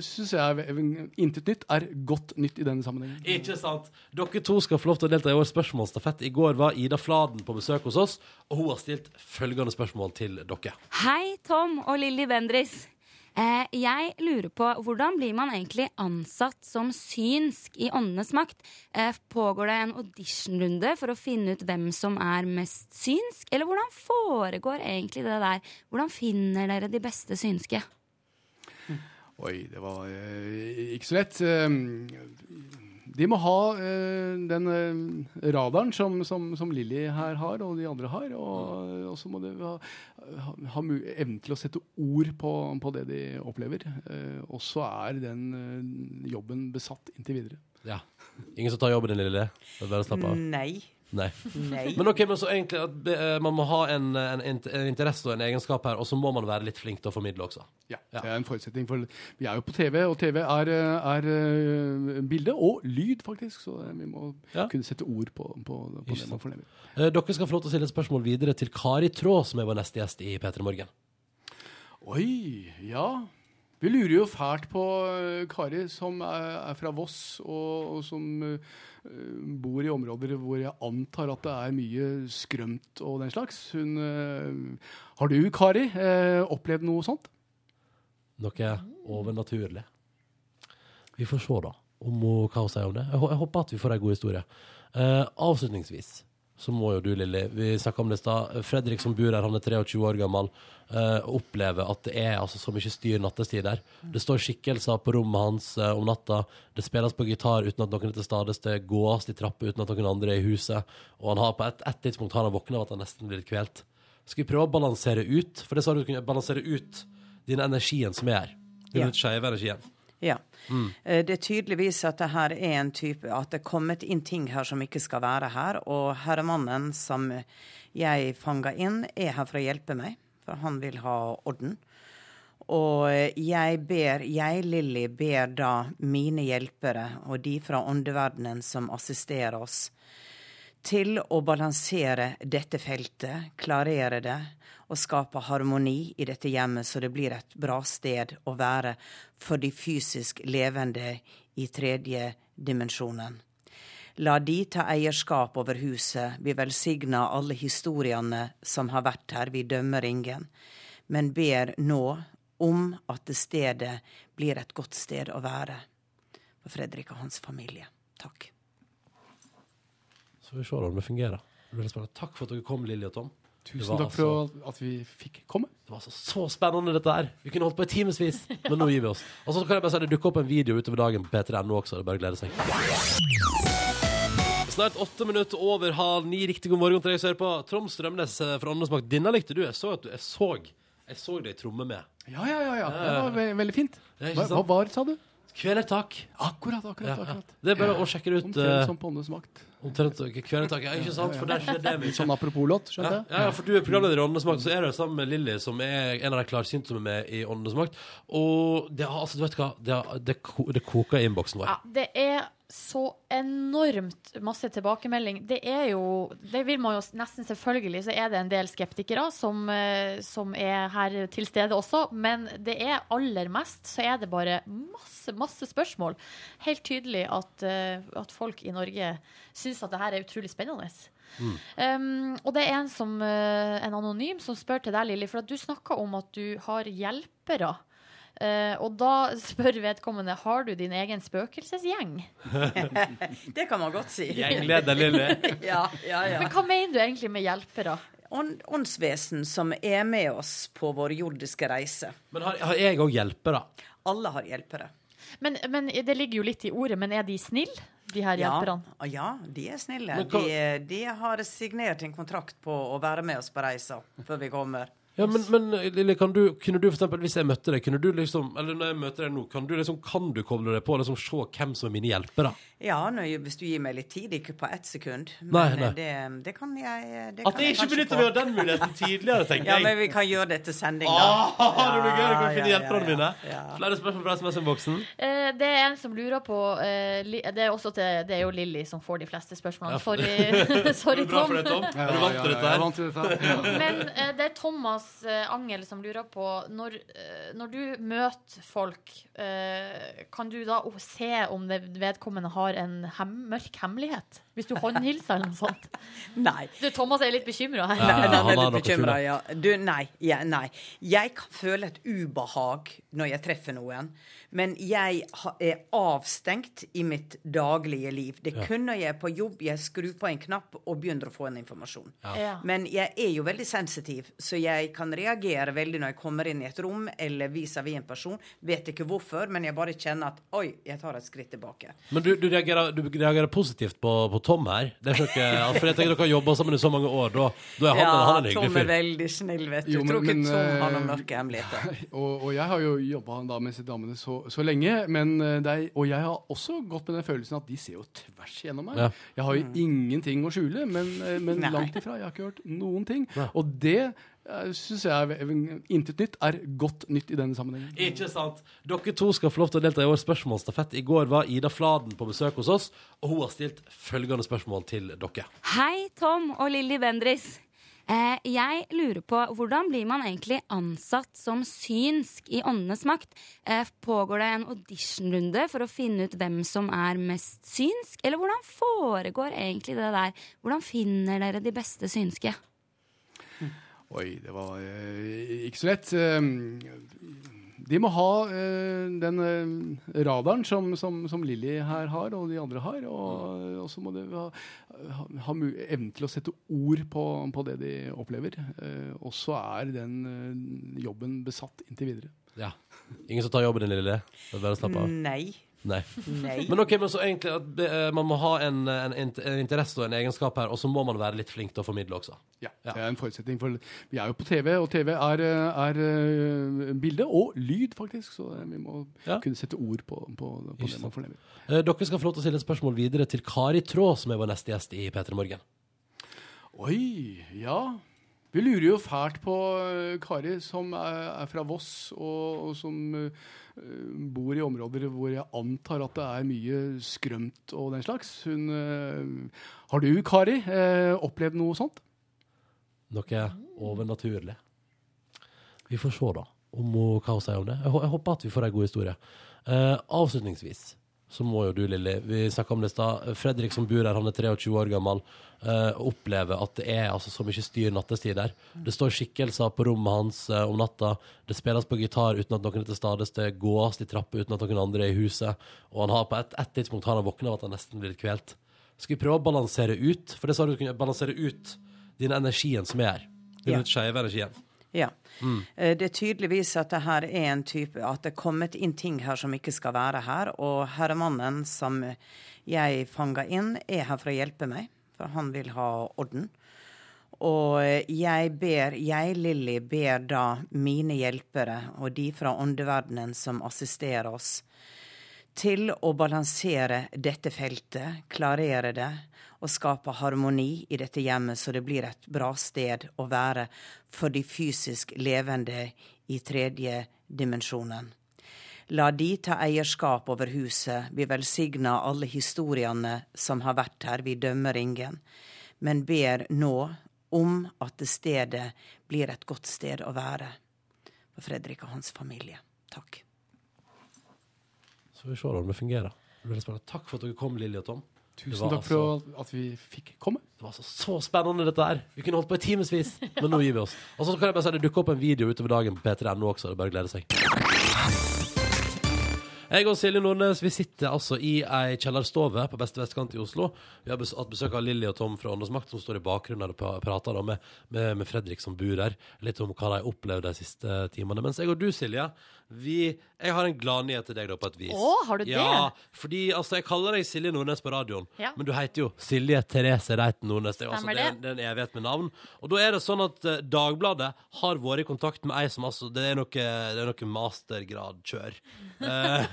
syns jeg er intet nytt er godt nytt i denne sammenhengen. Ikke sant? Dere to skal få lov til å delta i årets spørsmålsstafett. I går var Ida Fladen på besøk hos oss, og hun har stilt følgende spørsmål til dere. Hei, Tom og Lilly Bendris. Eh, jeg lurer på hvordan blir man egentlig ansatt som synsk i Åndenes makt? Eh, pågår det en auditionrunde for å finne ut hvem som er mest synsk? Eller hvordan foregår egentlig det der? Hvordan finner dere de beste synske? Oi, det var eh, ikke så lett. Eh, de må ha eh, den radaren som, som, som Lilly her har, og de andre har. Og, og så må de ha, ha, ha evnen til å sette ord på, på det de opplever. Eh, og så er den eh, jobben besatt inntil videre. Ja. Ingen som tar jobben din, Lille? Bare å av. Nei. Nei. Nei. Men ok, men så egentlig at eh, man må ha en, en, int- en interesse og en egenskap her, og så må man være litt flink til å formidle også. Ja, Det er en forutsetning, for vi er jo på TV, og TV er, eh, er eh, bilde og lyd, faktisk. Så eh, vi må Ja. kunne sette ord på, på, på Ikke det man fornemmer. Eh, Dere skal få lov til å stille et spørsmål videre til Kari Traa, som er vår neste gjest i P3 Morgen. Oi, ja. Vi lurer jo fælt på eh, Kari, som er, er fra Voss, og, og som eh, bor i områder hvor jeg antar at det er mye skrømt og den slags. Hun, eh, har du, Kari, eh, opplevd noe sånt? Noe overnaturlig. Vi får se, da, om hun, hva hun sier om det. Jeg, håper at vi får ei god historie. Eh, avslutningsvis så må jo du, Lilly, vi snakka om det i stad. Fredrik som bor her, han er 23 år gammel, uh, opplever at det er altså så mye styr nattestid der. Det står skikkelser på rommet hans uh, om natta. Det spilles på gitar uten at noen er til stades. Det gås i trapper uten at noen andre er i huset. Og han har på et, et tidspunkt har han våkna av at han nesten blir litt kvelt. Skal vi prøve å balansere ut? For det sa du kunne balansere ut den energien som er her. Den Ja. skeive energien. Ja. Mm. Det er tydeligvis at det her er en type At det er kommet inn ting her som ikke skal være her. Og herremannen som jeg fanga inn, er her for å hjelpe meg. For han vil ha orden. Og eh, jeg ber, jeg Lilly, ber da mine hjelpere og de fra åndeverdenen som assisterer oss, til å balansere dette feltet, klarere det og skape harmoni i dette hjemmet, så det blir et bra sted å være for de fysisk levende i tredje dimensjonen. La de ta eierskap over huset, vi velsigner alle historiene som har vært her, vi dømmer ingen, men ber nå om at det stedet blir et godt sted å være for Fredrik og hans familie. Takk. Så får vi se om det fungerer. Takk for at dere kom, Lilly og Tom. Tusen takk for at vi fikk komme. Det var altså så spennende, dette her. Vi kunne holdt på i timevis, men nå gir vi oss. Og så kan jeg bare si det dukker opp en video utover dagen på p3.no også. Det er bare å glede seg. Snart åtte minutter over halv ni. Riktig god morgen til deg som hører på. Trond Strømnes eh, fra Åndesmak, Denne likte du. Jeg så at du Jeg så, jeg så deg tromme med. Ja, ja, ja. ja. Det var ve veldig fint. Hva, hva var det, sa du? Kvelertak. Akkurat, akkurat. Ja, ja. akkurat. Det er bare å sjekke det ut. Omtrent eh, som på Åndenes makt. Omtrent kvelertak. Ja, ikke sant? For det er ikke det mye. Sånn apropos-låt, skjønte jeg. ja, ja, for du er programleder i Åndenes makt, så er du sammen med Lilly, som er en av de klarsynte som er med i Åndenes makt. Og det har, altså, du vet hva, det, har, det, ko- det koker i innboksen vår. Ja, det er så enormt masse tilbakemelding. Det er jo Det vil man jo nesten selvfølgelig, så er det en del skeptikere som, eh, som er her til stede også. Men det er aller mest så er det bare masse, masse spørsmål. Helt tydelig at, eh, at folk i Norge syns at det her er utrolig spennende. Um, og det er en, som, eh, en anonym som spør til deg, Lilly, for at du snakka om at du har hjelpere. Eh, og da spør vedkommende har du din egen spøkelsesgjeng. Det kan man godt si. Gjengleder Lilly. ja, ja, ja. Men hva mener du egentlig med hjelpere? Ånd, åndsvesen som er med oss på vår jordiske reise. Men har, har jeg òg hjelpere? Alle har hjelpere. Men, men Det ligger jo litt i ordet, men er de snille, de her Ja, hjelperne? ja, de er snille. Hva- De, de har signert en kontrakt på å være med oss på reisa før vi kommer. Ja, men, men Lille, kan du, kunne du for eksempel, hvis jeg møtte deg, kunne du liksom, eller når jeg møter deg nå, kan du liksom, kan du koble deg på og liksom se hvem som er mine hjelpere? Ja, når, jeg- hvis du gir meg litt tid, ikke på ett sekund. Men nei. nei. Det, det kan jeg det At kan jeg ikke benytter meg av den muligheten tidligere, tenker Ja, men vi kan gjøre det til sending, da. Ah, det blir gøy, du kan Ja, finne ja, hjelperne ja, mine. Flere spørsmål fra SMS-innboksen. Eh, det er en som lurer på eh, det, er også til, det er jo Lilly som får de fleste spørsmålene. Ja. Sorry, sorry Er Tom. for det, Tom? Er du vant til dette ja, jeg er her? Ja. Men eh, det er Thomas eh, Angel som lurer på Når, eh, når du møter folk, eh, kan du da se om det vedkommende har har en hem mørk hemmelighet? Hvis du håndhilser eller noe sånt? Nei. Du, Thomas er litt bekymra her. Ja, Nei, han er litt bekymra, ja. Du, nei, ja, nei. Jeg kan føle et ubehag når jeg treffer noen. Men jeg er avstengt i mitt daglige liv. Det kun når jeg er på jobb, jeg skrur på en knapp og begynner å få en informasjon. Ja. Men jeg er jo veldig sensitiv, så jeg kan reagere veldig når jeg kommer inn i et rom eller vis-à-vis en person. Vet ikke hvorfor, men jeg bare kjenner at oi, jeg tar et skritt tilbake. Men du, du, reagerer, du reagerer positivt på, på Tom her. Det er ikke for jeg tenker Dere har jobba sammen i så mange år. Da, da er han, ja, han en hyggelig Tom er veldig snill, vet du. Jo, Tror men- ikke Tom har noen eh, mørke hemmeligheter. Og, og jeg har jo jobba da med disse damene så, så lenge. Men eh, det er, og jeg har også gått med den følelsen at de ser jo tvers gjennom meg. Ja. Jeg har jo ingenting å skjule, men, eh, men langt ifra. Jeg har ikke hørt noen ting. Nei. Og det syns jeg er intet nytt er godt nytt i denne sammenhengen. Ikke sant? Dere to skal få lov til å delta i årets spørsmålsstafett. I går var Ida Fladen på besøk hos oss, og hun har stilt følgende spørsmål til dere. Hei, Tom og Lilly Bendris. Eh, jeg lurer på hvordan blir man egentlig ansatt som synsk i Åndenes makt? Eh, pågår det en auditionrunde for å finne ut hvem som er mest synsk? Eller hvordan foregår egentlig det der? Hvordan finner dere de beste synske? Oi, det var eh, ikke så lett. Eh, de må ha eh, den radaren som, som, som Lilly her har, og de andre har. Og, og så må de ha, ha, ha evnen til å sette ord på, på det de opplever. Eh, og så er den eh, jobben besatt inntil videre. Ja. Ingen som tar jobben din, Lilly? Bare slapp av. Nei. Nei. Nei. Men ok, men så egentlig at eh, man må ha en, en, int- en interesse og en egenskap her, og så må man være litt flink til å formidle også. Ja, Ja. Det er en forutsetning. For vi er jo på TV, og TV er, eh, er eh, bilde og lyd, faktisk. Så eh, vi må Ja. kunne sette ord på, på, på det sant. man fornemmer. Eh, Dere skal få lov til å stille et spørsmål videre til Kari Traa, som er vår neste gjest i P3 Morgen. Oi, ja. Vi lurer jo fælt på eh, Kari, som er, er fra Voss, og, og som eh, bor i områder hvor jeg antar at det er mye skrømt og den slags. Hun, eh, har du, Kari, eh, opplevd noe sånt? Noe overnaturlig. Vi får se, da, om hva hun sier om det. Jeg, håper at vi får ei god historie. Eh, avslutningsvis så må jo du, Lilly, vi snakka om det i stad. Fredrik som bor her, han er 23 år gammel, uh, opplever at det er altså, så mye styr nattestid der. Det står skikkelser på rommet hans uh, om natta. Det spilles på gitar uten at noen er til stades. Det gås i trapper uten at noen andre er i huset. Og han har på et, et tidspunkt har han våkna av at han nesten blir litt kvelt. Skal vi prøve å balansere ut? For det sa du kunne balansere ut den energien som er her. Den Ja. skeive energien. Ja. Mm. Det er tydeligvis at det her er en type At det er kommet inn ting her som ikke skal være her. Og herremannen som jeg fanga inn, er her for å hjelpe meg. For han vil ha orden. Og jeg ber, jeg, Lilly, ber da mine hjelpere og de fra åndeverdenen som assisterer oss, til å balansere dette feltet, klarere det og skape harmoni i dette hjemmet, så det blir et bra sted å være for de fysisk levende i tredje dimensjonen. La de ta eierskap over huset, vi velsigner alle historiene som har vært her, vi dømmer ingen, men ber nå om at det stedet blir et godt sted å være for Fredrik og hans familie. Takk. Får vi se om det fungerer. Takk for at dere kom, Lilly og Tom. Tusen takk for at vi fikk komme. Det var altså så spennende, dette her. Vi kunne holdt på i timevis, men nå gir vi oss. Og så kan jeg bare si det dukker opp en video utover dagen på p3.no også. Det er bare å glede seg. Jeg og Silje Nordnes vi sitter altså i ei kjellerstove på beste vestkant i Oslo. Vi har hatt besøk av Lilly og Tom fra Åndenes makt, som står i bakgrunnen og prater da med, med, med Fredrik som bor der. Litt om hva de har opplevd de siste timene. Mens jeg og du, Silje, vi, jeg har en gladnyhet til deg da, på et vis. Å, har du det? Ja, fordi altså, jeg kaller deg Silje Nordnes på radioen, Ja. men du heter jo Silje Therese Reiten Nordnes. Det er, altså, det, det. er en evighet med navn. Og da er det sånn at eh, Dagbladet har vært i kontakt med ei som altså Det er noe, det er noe mastergrad-kjør. Eh,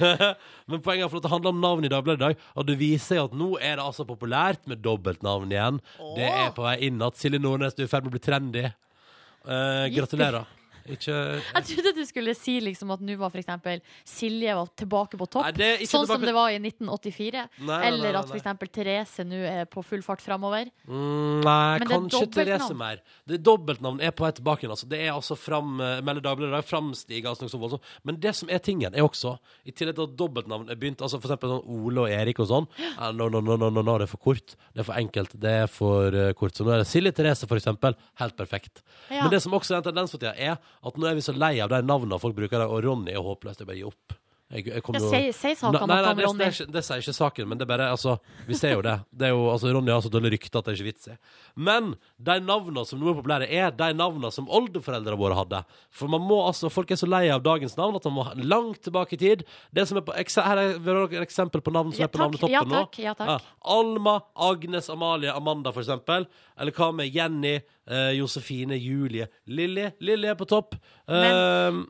men poenget er for at det handler om navn i Dagbladet i dag, og det viser seg at nå er det altså populært med dobbeltnavn igjen. Det er på vei inn at Silje Nordnes du er i ferd med å bli trendy. Eh, gratulerer. Ikke Jeg trodde du skulle si liksom at nå var f.eks. Silje var tilbake på topp. Nei, sånn tilbake... som det var i 1984. Nei, Eller nei, at eksempel Therese nå er på full fart framover. Mm, nei, Men kanskje. Therese mer. Det Dobbeltnavn er på vei tilbake igjen. Altså. Det er altså fram, eh, melder Dagbladet framstiger altså noe så voldsomt. Men det som er tingen, er også, i tillegg til at dobbeltnavn er begynt altså eksempel sånn Ole og Erik og sånn. No, no, no, no, no, det er for kort. Det er for enkelt. Det er for eh, kort. Så nå er det Silje Therese, eksempel. Helt perfekt. Ja. Men det som også er en tendens for tida, er at nå er vi så lei av de navnene folk bruker, og Ronny er håpløst. Jeg bare gir opp. Jeg, jeg Ja, si- si saken Nei, om nei, Ronny. det, det sier ikke saken, men det er bare altså, Vi ser jo det. det er jo, altså, Ronny har så dårlig rykte at det er ikke vits i. Men de navnene som nå er populære, er de navnene som oldeforeldrene våre hadde. For man må altså, Folk er så lei av dagens navn at man må langt tilbake i tid. Det som er på, her er et eksempel på navn som Ja, er på navnetoppen Ja, nå. takk. Ja, takk. Alma, Agnes, Amalie, Amanda, for eksempel. Eller hva med Jenny, eh, Josefine, Julie, Lilly? Lilly er på topp. Men-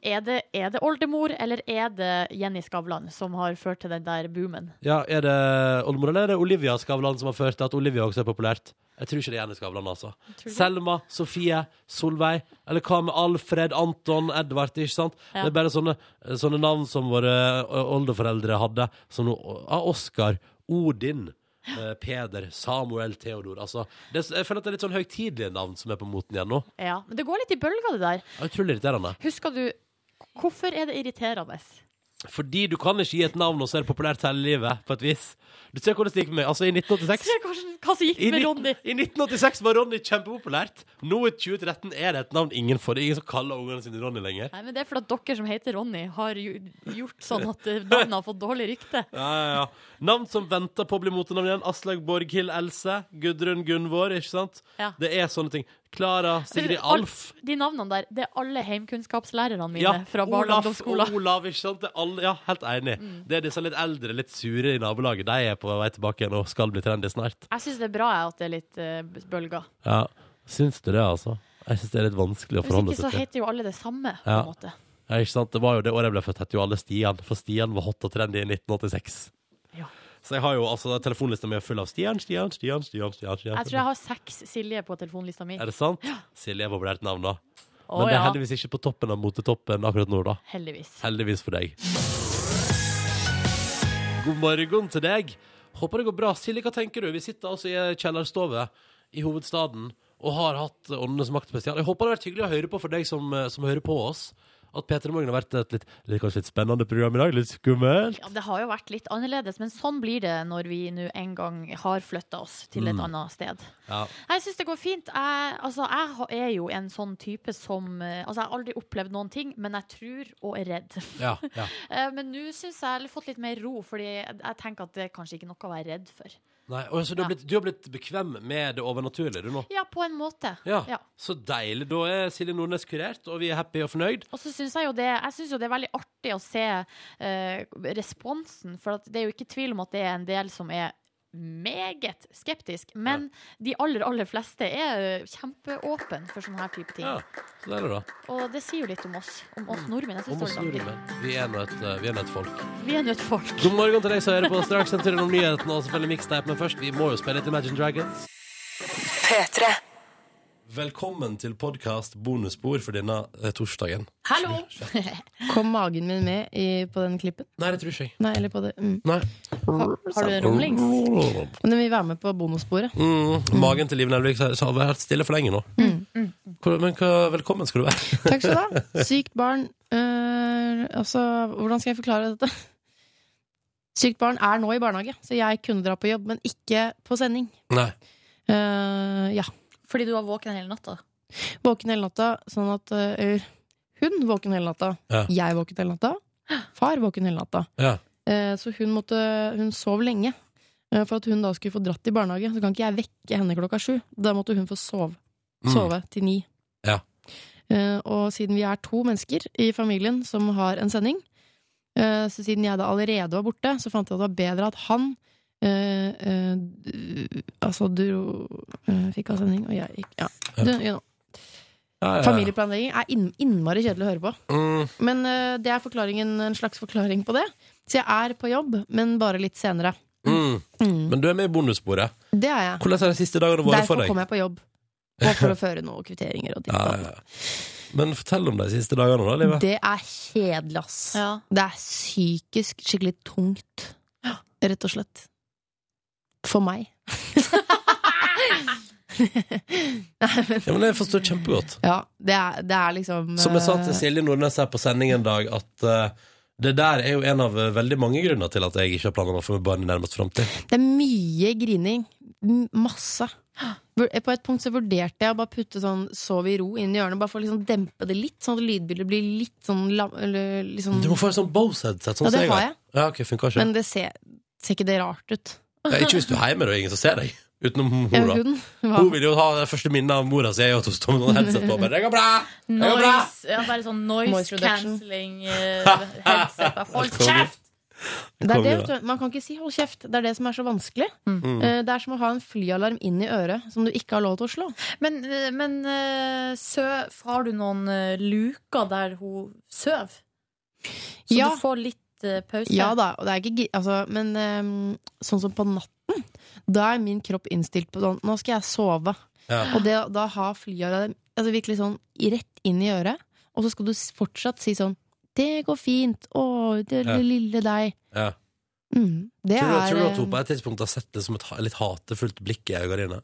Eh, Er det, er det oldemor, eller er det Jenny Skavlan som har ført til den der boomen? Ja, Er det oldemor eller er det Olivia Skavlan som har ført til at Olivia også er populært? Jeg tror ikke det er Jenny Skavlan, altså. Selma, Sofie, Solveig. Eller hva med Alfred, Anton, Edvard? ikke sant? Ja. Det er bare sånne, sånne navn som våre oldeforeldre hadde. Som ah, Oskar, Odin, eh, Peder, Samuel, Theodor. Altså, det, jeg føler at det er litt sånn høytidelige navn som er på moten igjen nå. Ja, men det går litt i bølger, det der. Det er Utrolig irriterende. Husker du Hvorfor er det irriterende? Fordi du kan ikke gi et navn, og så er det populært hele livet, på et vis. Du ser hvordan det gikk med Altså, i 1986 Se hva, hva som gikk med Ronny. I 1986 var Ronny kjempepopulært. Nå i 2013 er det et navn ingen får. Det er ingen som kaller ungene sine Ronny lenger. Nei, men Det er fordi dere som heter Ronny, har gjort sånn at eh, navnet har fått dårlig rykte. Ja, ja, ja. Navn som venter på å bli motenavn igjen. Aslaug Borghild Else. Gudrun Gunvor, ikke sant? Ja. Det er sånne ting. Klara Sigrid Alf. De navnene der, det er alle heimkunnskapslærerne mine Ja, fra barne- og Olaf, ungdomsskolen. Olav, ikke sant? Det alle, ja, helt enig. Mm. Det er disse litt eldre, litt sure i nabolaget. De er på vei tilbake igjen og skal bli trendy snart. Jeg syns det er bra at det er litt uh, bølger. Ja, Syns du det, altså? Jeg syns det er litt vanskelig å forholde seg til. Hvis ikke så heter jo alle det samme. på Ja. en måte. Ja, ikke sant? Det var jo det året jeg ble født, het jo alle Stian. For Stian var hot og trendy i 1986. Så jeg har jo altså telefonlista mi full av Stian, Stian, Stian, Stian. Stian, Stian. Jeg tror jeg har seks Silje på telefonlista mi. Er det sant? Silje er populært navn, da. Men det er heldigvis ikke på toppen av motetoppen akkurat nå, da. heldigvis. Heldigvis for deg. God morgen til deg. Håper det går bra. Silje, hva tenker du? Vi sitter altså i kjellerstove i hovedstaden og har hatt Åndenes makt spesial. Jeg håper det har vært hyggelig å høre på for deg som, eh, som hører på oss. At P3 Morgen har vært et litt, litt, kanskje litt spennende program i dag. Litt skummelt. Ja, det har jo vært litt annerledes, men sånn blir det når vi nå en gang har flytta oss til et Mm. annet sted. Ja. Jeg syns det går fint. Jeg, altså, jeg er jo en sånn type som eh, Altså, jeg har aldri opplevd noen ting, men jeg tror og er redd. Ja, ja. Eh, Men nå syns jeg jeg har fått litt mer ro, fordi jeg tenker at det er kanskje ikke noe å være redd for. Nei, og så du, har blitt, du har blitt bekvem med det overnaturlige, du nå? Ja, på en måte. Ja. Ja. Så deilig. Da er Silje Nordnes kurert, og vi er happy og fornøyd. Og så syns jeg jo det Jeg synes jo det er veldig artig å se eh, responsen, for at det er jo ikke tvil om at det er en del som er meget skeptisk, men de aller, aller fleste er kjempeåpne for sånne her type ting. Ja, så det er det da. Og det sier jo litt om oss, om oss nordmenn. Jeg Om oss nordmenn. Vi er nå et, et folk. Vi er nå et folk. God morgen til deg som hører på. Straks en tur innom nyhetene og selvfølgelig mixtape. Men først, vi må jo spille litt Imagine Dragons. P3. Velkommen til podkast bonusspor for denne eh, torsdagen. Hallo! Kom magen min med i, på den klippen? Nei, det tror ikke jeg. Nei, eller på det mm. Nei. Har, har du rumlings? Men den vil være med på bonussporet. Mm, magen til Liv Nelvik har vært stille for lenge nå. Hvor- Men hva, velkommen skal du være. Takk skal du ha. Sykt barn øh, Altså, hvordan skal jeg forklare dette? Sykt barn er nå i barnehage, så jeg kunne dra på jobb, men ikke på sending. Nei. Uh, ja. Fordi du var våken hele natta. Våken hele natta, sånn at uh, Hun våken hele natta. Ja. Jeg våken hele natta. Far våken hele natta. Ja. Uh, så hun måtte Hun sov lenge. Uh, for at hun da skulle få dratt i barnehage, så kan ikke jeg vekke henne klokka sju. Da måtte hun få sove. Mm. Sove til ni. Ja. Eh, og siden vi er to mennesker i familien som har en sending, eh, så siden jeg da allerede var borte, så fant jeg at det var bedre at han eh, eh, Altså du uh, Fikk avsending, sending, og jeg gikk Ja. Du, you know. Ja, ja, ja. Familieplanlegging er inn, innmari kjedelig å høre på. Mm, Men det er forklaringen, en slags forklaring på det. Så jeg er på jobb, men bare litt senere. mm. Mm. Men du er med i bonussporet. Det er jeg. Hvordan har de siste dagene vært for deg? Derfor kom kommer jeg på jobb. Og for å føre noen kvitteringer og ditt Ja, og ja, datt. ja. Men fortell om de siste dagene, da, Live. Det er kjedelig, ass. Ja. Det er psykisk skikkelig tungt. Rett og slett. For meg. Nei, men Ja, men Jeg forstår kjempegodt. Ja, det er, det er liksom Som jeg sa til eh, Silje Nordnes her på sending en dag, at uh, det der er jo en av eh, veldig mange grunner til at jeg ikke har planer om å få meg barn i nærmest framtid. Det er mye grining. Masse. På et punkt så vurderte jeg å bare putte sånn 'sov i ro' inn i hjørnet, bare for å liksom dempe det litt, sånn at lydbildet blir litt sånn liksom, Du må få et sånn Bose-headset. Sånn Ja, det har jeg. Ja, okay. Men det ser, ser ikke det rart ut? Ja, ikke hvis du er hjemme, er Ingen som ser deg. Utenom Ja, hora. hun, Hun vil jo ha det første minnet av mora si, og hun står med noen headset på. Bare, det går bra! Det går bra! Noise, ja, bare sånn noise, Noise cancelling uh, headset. Hold kjeft! det er det, vet du. Man kan ikke si 'hold kjeft'. Det er det som er så vanskelig. Mm. Eh, Det er som å ha en flyalarm inn i øret som du ikke har lov til å slå. Men, eh, men eh, søv, har du noen eh, luker der hun sover? Så Ja. du får litt eh, pause? Ja da, og det er ikke gi- altså, Men um, sånn som på natten, da er min kropp innstilt på sånn Nå skal jeg sove. Ja. Og det, da har flyalarm altså virkelig sånn rett inn i øret, og så skal du fortsatt si sånn 'Det går fint. Å, det det lille deg'. Ja. Mm, det Tror, du, er tror du at hun eh, på et tidspunkt har sett det som et litt hatefullt blikk i øynene dine?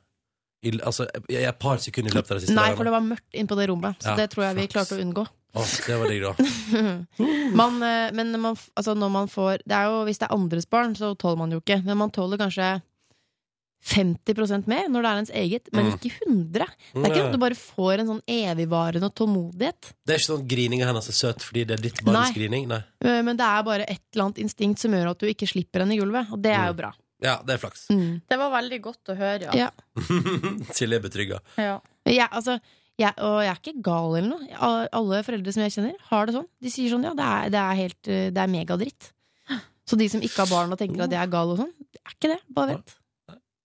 I, altså, i i et par sekunder i løpet av de siste Nei, for det var mørkt inne på det rommet, så Ja, det tror jeg vi klarte å unngå. Å, det var digg, da. Man, eh, men man, altså når man får det er jo, Hvis det er andres barn, så tåler man jo ikke. Men man tåler kanskje 50% mer når det er ens eget, men Mm. ikke 100 Det er ikke sånn at du bare får en sånn evigvarende tålmodighet. Det er ikke sånn grininga hennes er søt fordi det er ditt barns Nei. grining? Nei. Eh, Men det er bare et eller annet instinkt som gjør at du ikke slipper henne i gulvet, og det er jo bra. Ja, det er flaks. Mm. Det var veldig godt å høre, ja. Ja. Silje er betrygga. Ja. ja, altså, jeg, og jeg er ikke gal eller noe. Alle foreldre som jeg kjenner, har det sånn. De sier sånn ja, det er, det er helt eh, Det er megadritt. Så de som ikke har barn og tenker at jeg er gal og sånn, det er ikke det. Bare vent.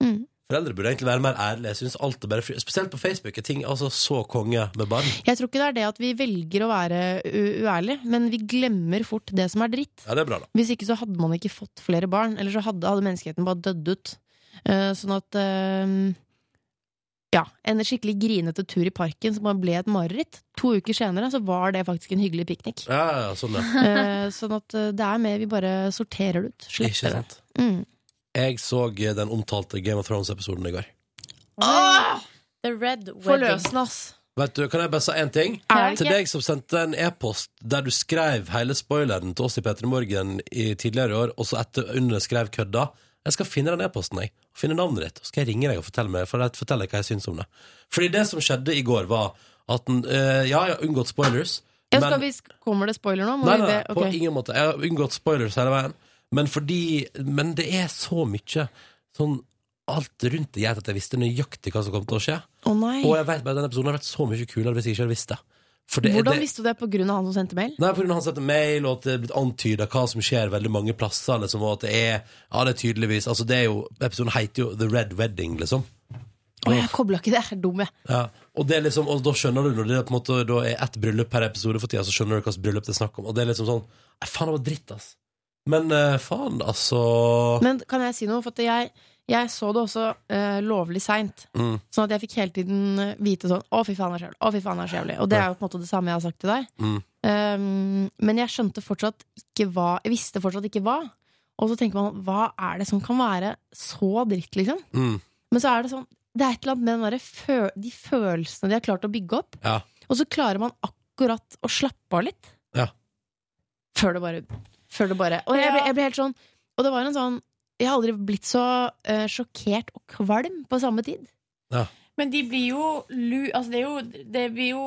Mm. Foreldre burde egentlig være mer ærlige. Jeg synes alt er bare fri. Spesielt på Facebook er ting altså så konge med barn. Jeg tror ikke det er det at vi velger å være uærlige, men vi glemmer fort det som er dritt. Ja, det er bra, da. Hvis ikke så hadde man ikke fått flere barn, eller så hadde, hadde menneskeheten bare dødd ut. Uh, sånn at eh, Ja, en skikkelig grinete tur i parken som ble et mareritt. To uker senere så var det faktisk en hyggelig piknik. Ja, ja, sånn, ja. Eh, sånn at eh, det er med, vi bare sorterer det ut. Slipper det. sant. Mm. Jeg så den omtalte Game of Thrones-episoden i går. The Red Wedding. Forløsende, ass. Vet du, Kan jeg bare si én ting? Er det Til deg som sendte en e-post der du skrev hele spoileren til oss i P3 Morgen i tidligere i år, og så etter under skrev kødda. Jeg skal finne den e-posten, jeg. Og finne navnet ditt. Og skal jeg ringe deg og fortelle, meg, for fortelle deg hva jeg syns om det. Fordi det som skjedde i går, var at den, eh, Ja, jeg har unngått spoilers. Ja, men- skal vi, kommer det spoiler nå? Nei, vi nei, okay. på ingen måte. Jeg har unngått spoilers hele veien. Men fordi Men det er så mye sånn Alt rundt det gjør at jeg visste nøyaktig hva som kom til å skje. Nei. Og jeg vet bare denne episoden har vært så mye kulere hvis jeg ikke hadde visst det. Det, Hvordan det, visste du det av han som sendte mail? Nei, av han sendte mail, og at det er blitt antyda hva som skjer veldig mange plasser. Liksom, og at det er Ja, det er tydeligvis Altså, det er jo Episoden heter jo The Red Wedding, liksom. Å, jeg kobla ikke det. Jeg er dum, jeg. Ja, og, det er liksom, og da skjønner du når det er på en måte Da er ett bryllup per episode for tida, så skjønner du hva slags bryllup det er snakk om. Og det er liksom sånn Nei, faen, det var dritt, ass. Men eh, faen, altså Men kan jeg si noe? For at jeg, jeg så det også eh, lovlig seint. Mm. Sånn at jeg fikk hele tiden eh, vite sånn Å, fy faen, det er så jævlig. Å, fy faen, det er så jævlig. Og det er jo på en måte det samme jeg har sagt til deg. Mm. Um, men jeg skjønte fortsatt ikke hva Jeg visste fortsatt ikke hva. Og så tenker man hva er det som kan være så dritt, liksom? mm, Men så er det sånn Det er et eller annet med fø de følelsene de har klart å bygge opp. Ja. Og så klarer man akkurat å slappe av litt. Ja. Før det bare Før det bare Og jeg ble, jeg ble helt sånn Og det var en sånn Jeg har aldri blitt så uh, sjokkert og kvalm på samme tid. Men de blir jo lu... Altså, det er jo Det blir jo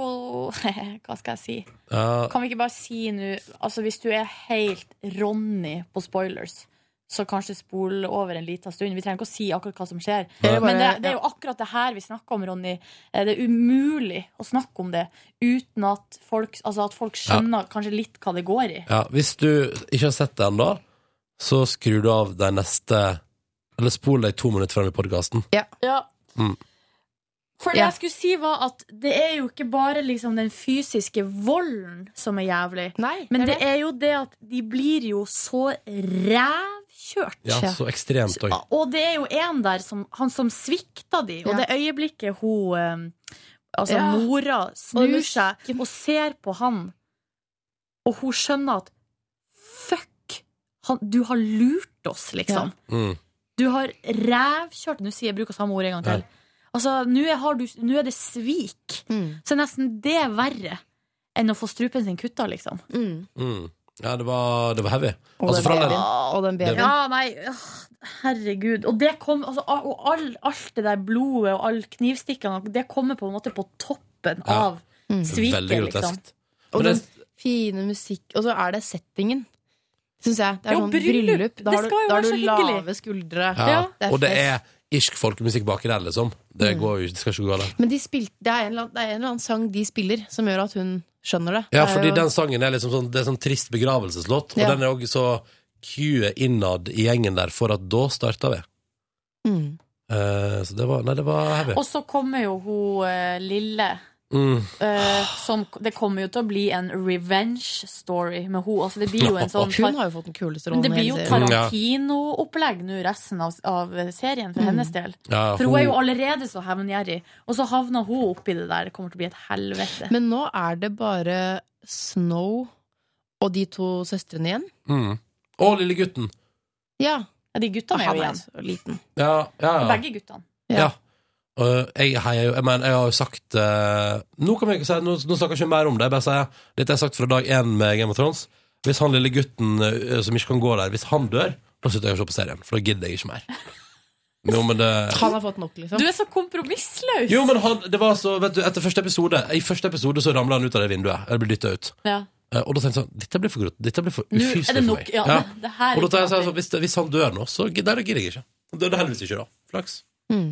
Hva skal jeg si? ja, Kan vi ikke bare si nå Altså, hvis du er helt Ronny på spoilers, så kanskje spol over en liten stund. Vi trenger ikke å si akkurat hva som skjer. Eller Men det, det er jo akkurat det her vi snakker om, Ronny. Eh, Det er umulig å snakke om det uten at folk, altså at folk skjønner kanskje litt hva det går i. ja, Hvis du ikke har sett det ennå, så skrur du av de neste Eller spol deg to minutter frem i podkasten. Ja. Mm. For det Ja. jeg skulle si var at det er jo ikke bare liksom den fysiske volden som er jævlig. Nei, Men det er jo det at de blir jo så rævkjørt. Ja, så ekstremt òg. Og det er jo en der som, han som svikta de, og Ja. det øyeblikket hun eh, altså Ja. mora snur seg og ser på han, og hun skjønner at han, du har lurt oss, liksom. Mm. Du har rævkjørt Nå sier jeg bruker samme ord en gang til. Altså, nå er, har du, nå er det svik. Mm. Så nesten det er verre enn å få strupen sin kutta, liksom. Mm. Mm. Ja, det var, det var heavy. Og, Altså, den og den babyen. Ja, nei, herregud. Og det kom altså, Og all, alt det der blodet og all knivstikkene, det kommer på en måte på toppen Ja. av sviket, liksom. Og den fine musikk Og så er det settingen. Syns jeg. Det er Jo, sånn bryllup. bryllup. Da har du, da har du lave skuldre. ja. det Og det er irsk folkemusikk baki der, liksom. Det, går jo, det skal ikke gå galt. Men de spilte, det, er annen- det er en eller annen sang de spiller, som gjør at hun skjønner det. Ja, Det fordi jo- den sangen er liksom sånn Det er sånn trist begravelseslåt, og Ja. den er òg så cueet innad i gjengen der for at da starta vi. mm. Uh, så det var Nei, det var heavy. Og så kommer jo hun uh, lille Mm. eh, som, Det kommer jo til å bli en revenge story med hun Altså, det blir jo en sånn Hun har jo fått den kuleste Men rollen det blir jo. Tarantino-opplegg nå resten av, av serien for hennes del. Ja, For hun er jo allerede så hevngjerrig, og så havner hun oppi det der. Det kommer til å bli et helvete. Men nå er det bare Snow og de to søstrene igjen. mm. Og lille gutten. Ja. Ja, de guttene er jo igjen. liten. Ja, ja, ja. Begge guttene. ja. Jeg hei, jeg, Jeg mener, jeg har jo sagt uh, Nå kan vi ikke si Nå, nå snakker jeg ikke mer om det. Jeg bare sier Dette er sagt fra dag én med Game of Thrones. Hvis han lille gutten uh, som ikke kan gå der, hvis han dør, da slutter jeg å se på serien. For da gidder jeg ikke mer. Jo, men det Han har fått nok, liksom. Du er så kompromissløs! Jo, men han, det var så, vet du, etter første episode I første episode så ramla han ut av det vinduet. Eller ble dytta ut. Ja. Eh, Og da tenkte jeg sånn Dette blir for grot Dette blir for ufyselig for meg. Ja, Ja. Det, det her Og da tenkte jeg sånn, hvis, hvis han dør nå, så gidder jeg ikke. Han døde heldigvis ikke da. Flaks. Mm.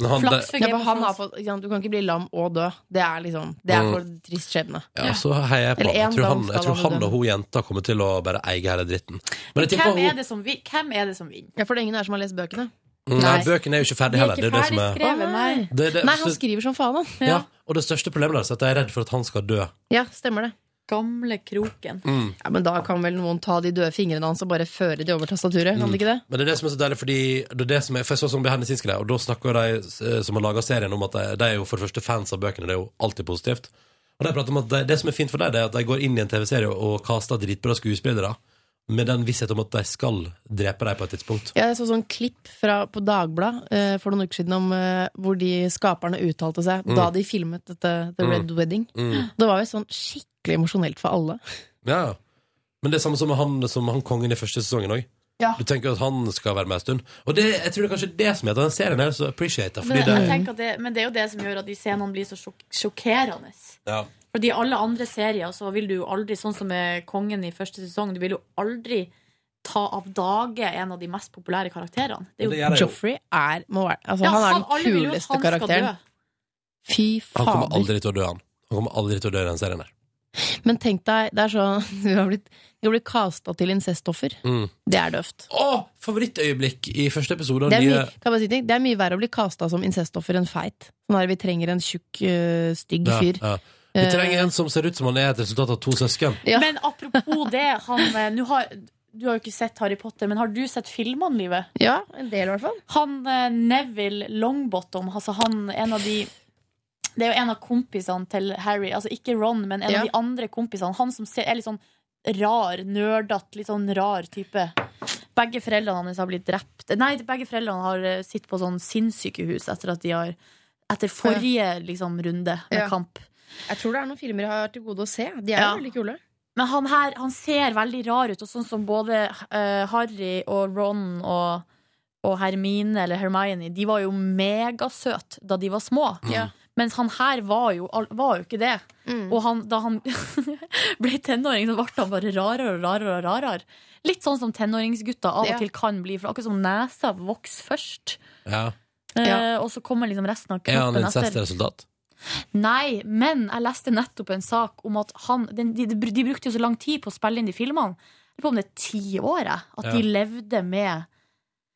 Men han, Flaks det, for Ja, han har fått, du kan ikke bli lam og dø. Det er liksom Det er Mm. for trist skjebne. ja, så heier jeg på Eller. Jeg tror han, jeg tror han og hun jenta kommer til å bare eie hele dritten. Men jeg Hvem er, det som, hvem er det som vinner? Ja, for det er ingen her som har lest bøkene. Nei, Nei. bøkene er jo ikke ferdige er heller. ikke Det er det som er ferdigskrevet, nei. det, det, Nei, han skriver som faen, han. ja. Og det største problemet deres er at jeg er redd for at han skal dø. Ja, stemmer det. Gamle kroken. Mm. Ja, Men da kan vel noen ta de døde fingrene hans og bare føre de over tastaturet? Kan de ikke det? Men det er det som er så deilig, fordi det er det som er, for jeg så sånn behind the scenes-greier, og da snakker de eh, som har laga serien, om at de, de er jo for det første fans av bøkene. Det er jo alltid positivt. Og de prater om at det, det som er fint for dem, det er at de går inn i en TV-serie og kaster dritbra skuespillere med den visshet om at de skal drepe deg på et tidspunkt. Ja, Jeg så sånn klipp fra, på Dagbladet eh, for noen uker siden om eh, hvor de skaperne uttalte seg da de filmet dette The Red Wedding. Mm. Det var jo sånn skikkelig emosjonelt for alle. Ja. Men det er samme som han, som han kongen i første sesongen òg. Ja. Du tenker at han skal være med en stund. Og det, jeg tror det er kanskje det som gjør at den serien er så appreciated. Fordi Men, det, jeg tenker at det, men det er jo det som gjør at de scenene blir så sjok sjokkerende. ja. Fordi i alle andre serier så vil du jo aldri, sånn som med Kongen i første sesong, du vil jo aldri ta av dage en av de mest populære karakterene. Det er jo, det. Joffrey er, må være, altså, Ja, han er den kuleste karakteren. Fy fader. Han kommer aldri til å dø, han. Han kommer aldri til å dø i den serien der. Men tenk deg, det er sånn Du har blitt, du har blitt casta til incestoffer. Mm. Det er døvt. Å, favorittøyeblikk i første episode av Det er, nye mye, si ting? det er mye verre å bli casta som incestoffer enn feit. Sånn her, vi trenger en tjukk, øh, stygg Ja, fyr. ja. Vi trenger en som ser ut som han er et resultat av to søsken. Ja. Men apropos det, han, eh, har, du har jo ikke sett Harry Potter, men har du sett filmene, Livet? Ja, en del i hvert fall. Han eh, Neville Longbottom, altså han en av de Det er jo en av kompisene til Harry, altså ikke Ron, men en Ja. av de andre kompisene. Han som er litt sånn rar, nerdete, litt sånn rar type. Begge foreldrene hans har blitt drept. Nei, begge foreldrene har eh, sittet på sånn sinnssykehus etter at de har Etter forrige liksom, runde med Ja. kamp. Jeg tror det er noen filmer jeg har til gode å se. De er Ja. jo veldig kule. Men han her han ser veldig rar ut, og sånn som både uh, Harry og Ron og, og Hermine eller Hermione, de var jo megasøte da de var små. Ja. Mens han her var jo, var jo ikke det. Mm. Og han, da han ble tenåring, så ble han bare rarere og rarere. og rarere. Litt sånn som tenåringsgutter av Ja. og til kan bli, for akkurat som nesa vokser først. Ja. Eh, Ja. Og så kommer liksom resten av kroppen Er han etter. incestresultat? Nei, men jeg leste nettopp en sak om at han den, de, de, de brukte jo så lang tid på å spille inn de filmene. Jeg lurer på om det er ti år, jeg. At Ja. de levde med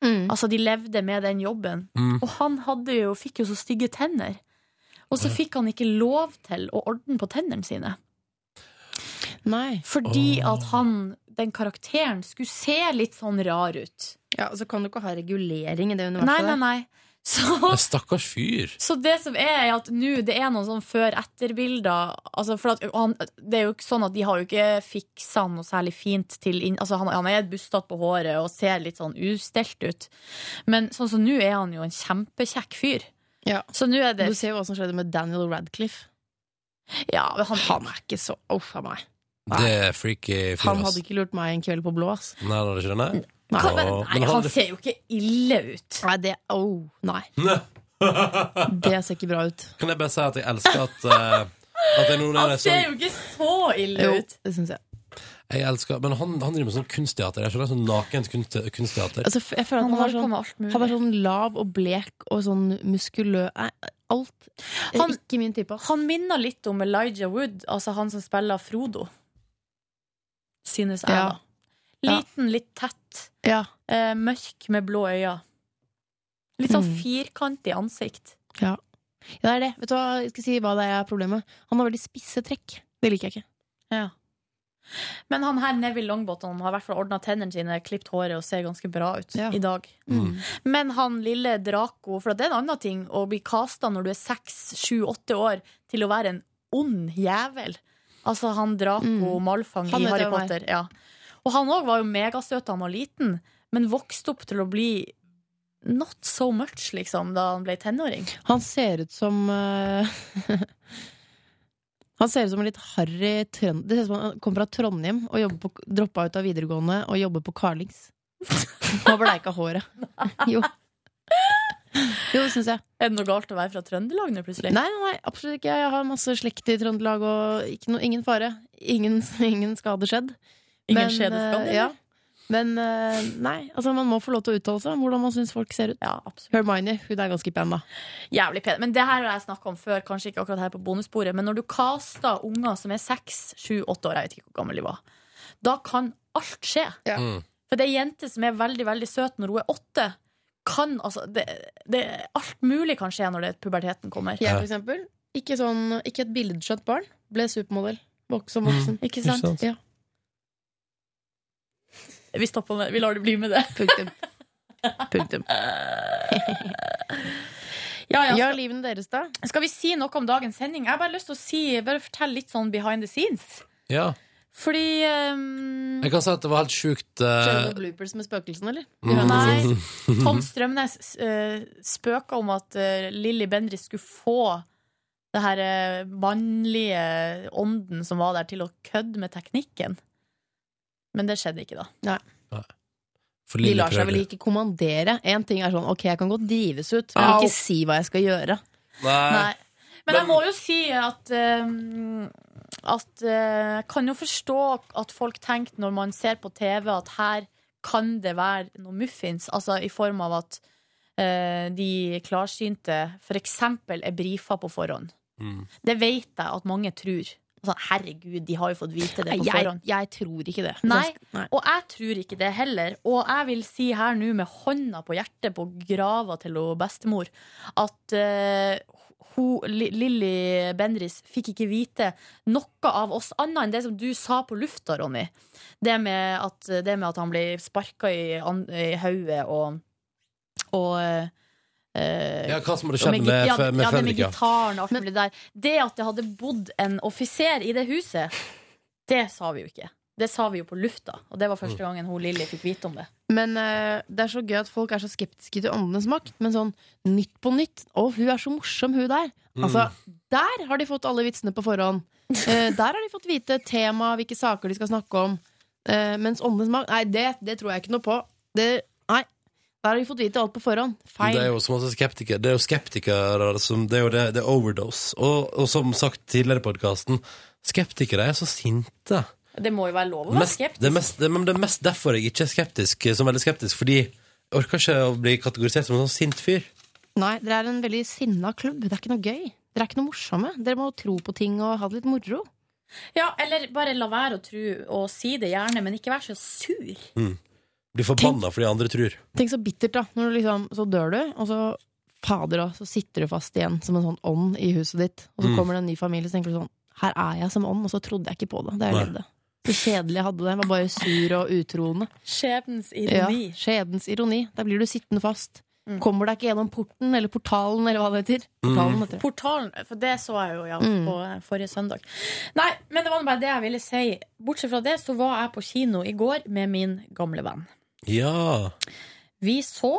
Mm. Altså, de levde med den jobben. Mm. Og han hadde jo, fikk jo så stygge tenner. Og så fikk han ikke lov til å ordne på tennene sine. Nei. Fordi oh. at han, den karakteren, skulle se litt sånn rar ut. Ja, Så kan du ikke ha regulering i det universet Nei, nei, nei. Så Stakkars fyr. Så det som er, er at nå det er noen sånn før-etter-bilder. Altså for at, han, det er jo ikke sånn at de har jo ikke fiksa noe særlig fint til inn, altså han, han er bustete på håret og ser litt sånn ustelt ut. Men sånn som nå er han jo en kjempekjekk fyr. Ja. Så nå er det Du ser jo hva som skjedde med Daniel Radcliffe. Ja, men han, Han er ikke så Uff a meg. Det er freaky fyr, Han hadde ikke lurt meg en kveld på blå, ass. Nei, det hadde ikke det, nei? Nei. Hva- men, nei, han- han ser jo ikke ille ut. Nei, det Oh, nei. Nei. Det ser ikke bra ut. Kan jeg bare si at jeg elsker at uh, At jeg Han ser jo ikke så ille ut. Jo, det syns jeg. Jeg elsker Men han, han driver med sånn kunstteater. Jeg skjønner sånn nakent kunst, kunstteater. Altså, jeg føler at Han han er sånn. Han er sånn lav og blek og sånn muskuløs alt Han- ikke min type. Han minner litt om Elijah Wood, altså han som spiller Frodo. Synes jeg, Ja. da. Liten, litt tett. Ja. Eh, mørk med blå øyne. Litt sånn Mm. firkantig ansikt. ja, det er det. Vet du hva, jeg skal si hva det er problemet? Han har veldig spisse trekk. Det liker jeg ikke. Ja. Men han her Neville Longbottom har i hvert fall ordna tennene sine, klippet håret og ser ganske bra ut Ja. i dag. Mm. Men han lille Draco, for det er en annen ting å bli kasta når du er seks, sju, åtte år, til å være en ond jævel. Altså han Draco Mm. Malfang Han i Harry er. Potter. Ja. Og han òg var jo megasøt da han var liten, men vokste opp til å bli not so much, liksom, da han ble tenåring. Han ser ut som eh, Han ser ut som en litt harry trønder. Det ser ut som han kommer fra Trondheim og på, droppa ut av videregående og jobber på Carlings. Og bleika håret. Jo. Jo, det syns jeg. Er det noe galt å være fra Trøndelag nå, plutselig? Nei, nei, absolutt ikke. Jeg har masse slekt i Trøndelag, og no, ingen fare. Ingen, ingen skade skjedd. Ingen Men, eh, Ja. Men eh, nei, altså man må få lov til å uttale seg om hvordan man syns folk ser ut. Ja, absolutt. Hermione hun er ganske pen, da. Jævlig pen. Men det her har jeg snakka om før, kanskje ikke akkurat her på bonussporet. Men når du caster unger som er seks, sju, åtte år, jeg vet ikke hvor gammel de var, da kan alt skje. Ja. Mm. For det er ei jente som er veldig veldig søt når hun er åtte. Kan, altså, det, det, alt mulig kan skje når det, puberteten kommer. Jeg, for eksempel. Ikke, sånn, ikke et billedskjønt barn. Ble supermodell som voksen. Ikke sant? Ikke sant? Ja. Vi stopper med Vi lar det bli med det. Punktum. Punktum. Ja, ja, Ja, skal, livene deres, da? skal vi si noe om dagens sending? Jeg har bare lyst til å si, bare fortelle litt sånn behind the scenes. Ja. Fordi um, Jeg kan si at det var helt sjukt uh, bloopers med spøkelsene, eller? Mm. Nei. Tom Strømnes uh, spøka om at uh, Lilly Bendriss skulle få det her uh, mannlige ånden som var der, til å kødde med teknikken. Men det skjedde ikke, da. for De lar seg vel ikke kommandere. Én ting er sånn ok, jeg kan godt drives ut, men Au. ikke si hva jeg skal gjøre. Nei. Nei. Men jeg må jo si at um, At jeg Jeg kan jo forstå at folk tenker når man ser på TV at her kan det være noe muffins. Altså i form av at eh, de klarsynte f.eks. er brifa på forhånd. Mm. Det vet jeg at mange tror. Altså, herregud, de har jo fått vite det på Jeg, forhånd. jeg tror ikke det. Nei. Nei. Og jeg tror ikke det heller. Og jeg vil si her nå med hånda på hjertet på grava til hun bestemor at uh, Lilly Bendris fikk ikke vite noe av oss annet enn det som du sa på lufta, Ronny. Det med at, det med at han ble sparka i, i hodet og, og eh, Ja, hva som hadde skjedd med, med, med ja, det med Fredrik, ja. gitaren og alt mulig der. Det at det hadde bodd en offiser i det huset, det sa vi jo ikke. Det sa vi jo på lufta, og det var Mm. første gangen hun Lilly fikk vite om det. Men uh, det er så gøy at folk er så skeptiske til åndenes makt. Men sånn Nytt på nytt. Å, hun er så morsom, hun der. Mm. Altså, der har de fått alle vitsene på forhånd. Uh, der har de fått vite tema, hvilke saker de skal snakke om. Uh, mens åndenes makt Nei, det, det tror jeg ikke noe på. Det, nei. Der har de fått vite alt på forhånd. Feil. Det er jo som også skeptikere Det er jo skeptikere som Det er jo det, det er overdose. Og, og som sagt tidligere i podkasten, skeptikere er så sinte. Det må jo være lov å være Mest, skeptisk. det, er mest, det, men det er mest derfor jeg ikke er skeptisk, som veldig skeptisk. Fordi jeg orker ikke å bli kategorisert som en sånn sint fyr. Nei, dere er en veldig sinna klubb. Det er ikke noe gøy. Dere er ikke noe morsomme. Dere må tro på ting og ha det litt moro. Ja, eller bare la være å tro, og si det gjerne, men ikke vær så sur. Blir forbanna fordi andre tror. Tenk så bittert, da. Når du liksom, så dør du, og så fader òg, så sitter du fast igjen som en sånn ånd i huset ditt. Og så Mm. kommer det en ny familie, så tenker du sånn Her er jeg som ånd, og så trodde jeg ikke på det. Det er jeg. Så kjedelig jeg hadde det. Jeg var bare sur og utroende. Skjebnens Ja, ironi. skjedens ironi. Der blir du sittende fast. kommer deg ikke gjennom porten, eller portalen, eller hva det heter. Portalen, heter det. Portalen, for det så jeg jo ja, Mm. på mm. forrige søndag. Nei, men det var bare det jeg ville si. Bortsett fra det så var jeg på kino i går med min gamle venn. Ja. Vi så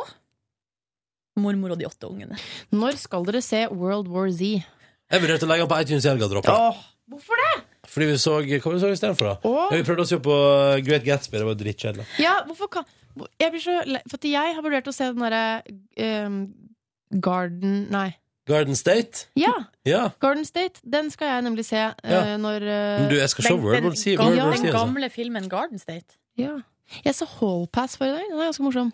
Mormor og de åtte ungene. Når skal dere se World War Z? Jeg vurderte å legge den på iTunes i helga og droppe den. hvorfor det? Fordi vi så Hva vi så istedenfor, da? Åh. Ja, vi prøvde å se på Great Gatsby. Det var drittkjedelig. Ja, hvorfor kan Jeg blir så lei For at jeg har vurdert å se den derre um, Garden Nei. Garden State? Ja! Ja. Garden State. Den skal jeg nemlig se uh, Ja. når uh, Men du, jeg skal se World War Z. gamle, World War Z, den altså. gamle filmen Garden State. Ja. Jeg så Hall Pass forrige dag. Den er ganske morsom.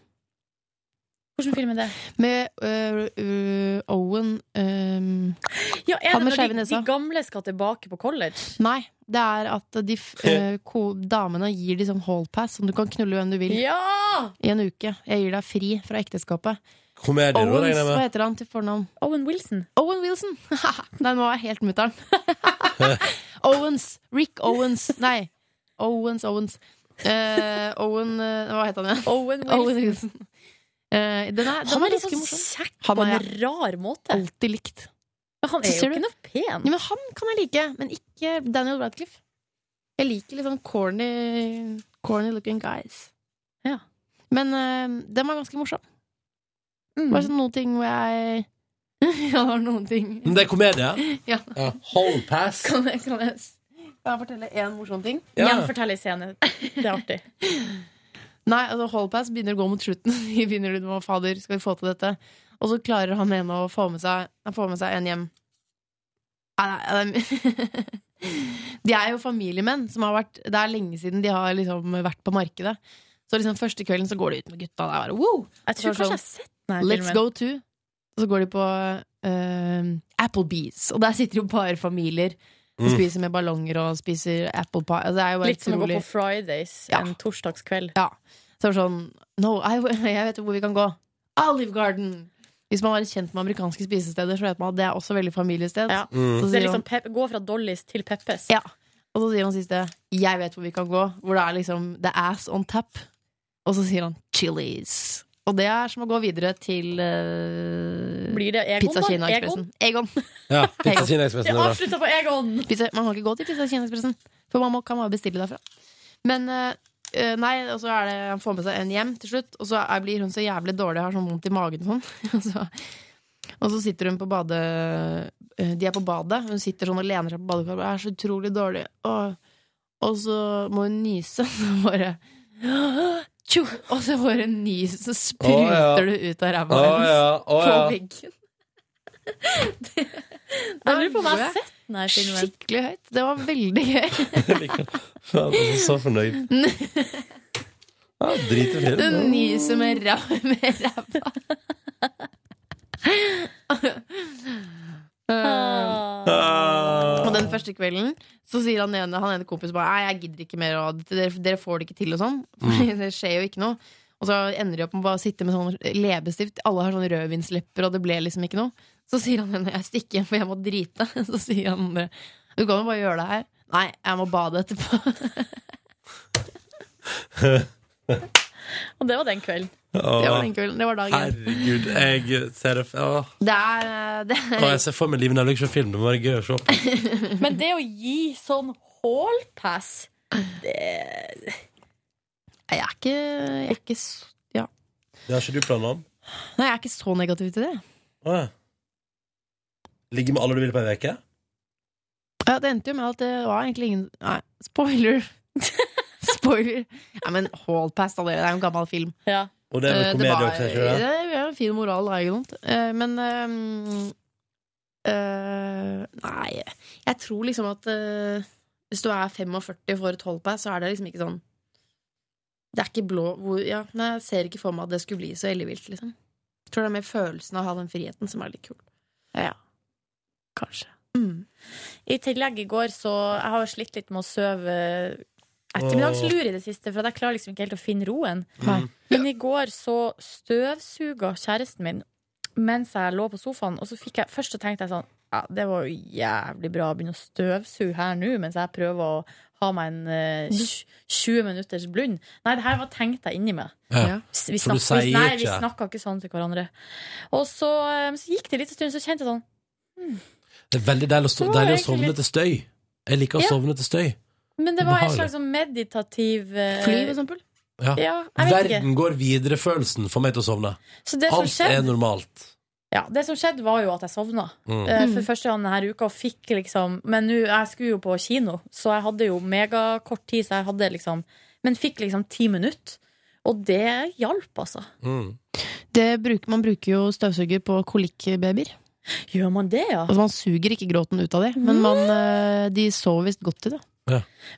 Hvilken film er det? Med uh, uh, Owen um, Ja, er Han det med når de, de gamle skal tilbake på college? Nei, det er at de f- ko, damene gir de sånn hall pass, som du kan knulle hvem du vil, Ja! i en uke. Jeg gir deg fri fra ekteskapet. Komedie, da, Owens, hva heter han til fornavn? Owen Wilson. Owen Wilson! Nei, nå er jeg helt mutter'n. Owens. Rick Owens. Nei. Owens, Owens. Eh, Owen eh, Hva het han igjen? Owen Wilson. Owen Wilson. Eh, den er, den Han er litt ganske sånn kjekk Han på en rar måte. Alltid likt. Men han er jo ikke noe pen. Ja, men han kan jeg like, men ikke Daniel Radcliffe. Jeg liker litt sånn corny, corny looking guys. Ja. Men øh, den var ganske morsom. Mm. Bare sånn noen ting hvor jeg Ja, det var noen ting. Men det er komedie? Ja. ja. Hall Pass. Kan jeg, kan jeg, kan jeg fortelle én morsom ting? Ja. Gjenfortell i scenen. Det er artig. Nei, altså Hallpass begynner å gå mot slutten. Vi begynner å fader, skal vi få til dette? Og så klarer han ene å få med seg, han får med seg en hjem. Nei. De er jo familiemenn som har vært Det er lenge siden de har liksom vært på markedet. Så liksom første kvelden så går de ut med gutta. Er bare, wow! Jeg tror kanskje jeg har sett denne Let's filmen. go to. Og så går de på uh, Applebees. Og der sitter jo bare familier Mm. spiser med ballonger og spiser apple pie. Altså, det er jo bare Litt som å gå på Fridays Ja. en torsdagskveld. ja. Så er det sånn No, I, jeg vet hvor vi kan gå. Olive Garden! Hvis man er kjent med amerikanske spisesteder, så vet man at det er også veldig familiested. Ja. Mm. Så Det er liksom pep gå fra Dollys til Peppes. Ja. og så sier han siste 'Jeg vet hvor vi kan gå', hvor det er liksom The ass on tap. Og så sier han 'Chili's'. Og det er som å gå videre til uh, Blir det Egon, Pizza? Kina Ekspressen. Egon. Ja, Pizza Egon. Kina Ekspressen Det er avslutta på Egon! Pizza, man kan ikke gå til Pizza Kina Ekspressen, for man må, kan bare bestille derfra. Men eh, nei, og så er det han får med seg en hjem til slutt, og så er, blir hun så jævlig dårlig, har sånn vondt i magen og sånn. Og så, sitter hun på badet De er på badet, hun sitter sånn og lener seg på badekaret og er så utrolig dårlig. Og, og så må hun nyse, så bare Tjo! Og så får du en ny, så spruter oh, ja. du ut av ræva oh, hennes ja, oh, på ja. veggen. det lurer på om jeg har sett filmen. Skikkelig høyt. Det var veldig gøy. Det. Faen, så fornøyd. Ja, Dritefilm. Du nyser med ræva. Eh, Ah. og den første kvelden så sier han ene, han ene kompis bare Nei, jeg gidder ikke mer, og dere, dere får det ikke til, og sånn. For det skjer jo ikke noe. Og så ender de opp med bare å sitte med sånn leppestift. Alle har sånne rødvinslepper, og det ble liksom ikke noe. Så sier han ene jeg stikker hjem, for jeg må drite. Så sier han andre du kan jo bare gjøre det her. Nei, jeg må bade etterpå. Og det var den kvelden. Det var den kvelden. Det var dagen. Herregud, jeg ser det Åh, Det er, det Åh, er jeg ser for meg Liv Nelvik som film. Det må være gøy å se på. Men det å gi sånn hallpass det... Jeg er ikke, jeg er ikke så, ja. Det har ikke du planer om? Nei, jeg er ikke så negativ til det. Åh, ja. Ligge med alle du vil på ei uke? Ja, det endte jo med at det var egentlig ingen Nei, spoiler. spoiler. Nei, men Hallpass, da, det er jo en gammel film. Ja. Og det er Eh, vel komedie også, ikke det? det er en fin moral, da, ikke sant? Eh, Men eh, eh, Nei, jeg tror liksom at eh, hvis du er 45 og får et Hall Pass, så er det liksom ikke sånn Det er ikke blå hvor, ja, nei, Jeg ser ikke for meg at det skulle bli så ellevilt, liksom. Jeg tror det er mer følelsen av å ha den friheten som er litt kul. ja. Kanskje. Mm. I tillegg i går så Jeg har slitt litt med å sove ettermiddagslur i det siste, for jeg klarer liksom ikke helt å finne roen. Mm. Men i går så støvsuga kjæresten min mens jeg lå på sofaen, og så fikk jeg først så tenkte jeg sånn ja, det var jo jævlig bra å begynne å støvsuge her nå, mens jeg prøver å ha meg en uh, 20 minutters blund. Nei, det her var tenkt jeg inni meg. Ja. Vi snakka, ikke. ikke sånn til hverandre. Og så, eh, så gikk det litt en stund, så kjente jeg sånn Det er veldig deilig å, sovne litt- til støy. Jeg liker å Ja. sovne til støy. Men det var en slags sånn meditativ eh, Fly, for eksempel. Ja. Ja, jeg vet ikke. Verden går videre-følelsen får meg til å sovne. Så det som, Alt er skjedde, normalt. ja, det som skjedde, var jo at jeg sovna. Mm. Eh, For første gang denne uka og fikk liksom Men nå, jeg skulle jo på kino, så jeg hadde jo megakort tid, så jeg hadde liksom Men fikk liksom ti minutter. Og det hjalp, altså. Mm. Det bruker, man bruker jo støvsuger på kolikkbabyer. Gjør man det, ja? Altså Man suger ikke gråten ut av det, men man, eh, de sover visst godt i det.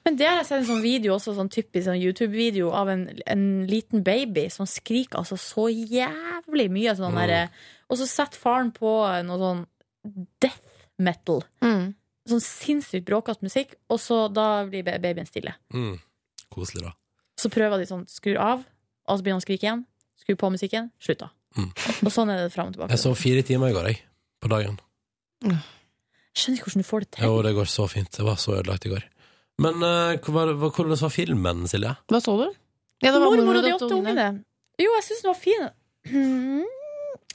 Men det har jeg sett en sånn video også, sånn typisk sånn YouTube-video av en, en liten baby som skriker altså så jævlig mye. Sånn Mm. der, og så setter faren på noe sånn death metal. Mm. Sånn sinnssykt bråkete musikk, og så da blir babyen stille. Mm. Koselig, da. Så prøver de sånn, skrur av, og så begynner han å skrike igjen. Skrur på musikken, slutt da. Mm. Og sånn er det fram og tilbake. Jeg sov fire timer i går, jeg. På dagen. Jeg skjønner ikke hvordan du får det til. Jo, det går så fint. Det var så ødelagt i går. Men eh, hva var, hva- hvordan var filmen, Silje? Hva så du? Ja, det var Mormor og de åtte ungene. Jo, jeg syns den var fin. Mm,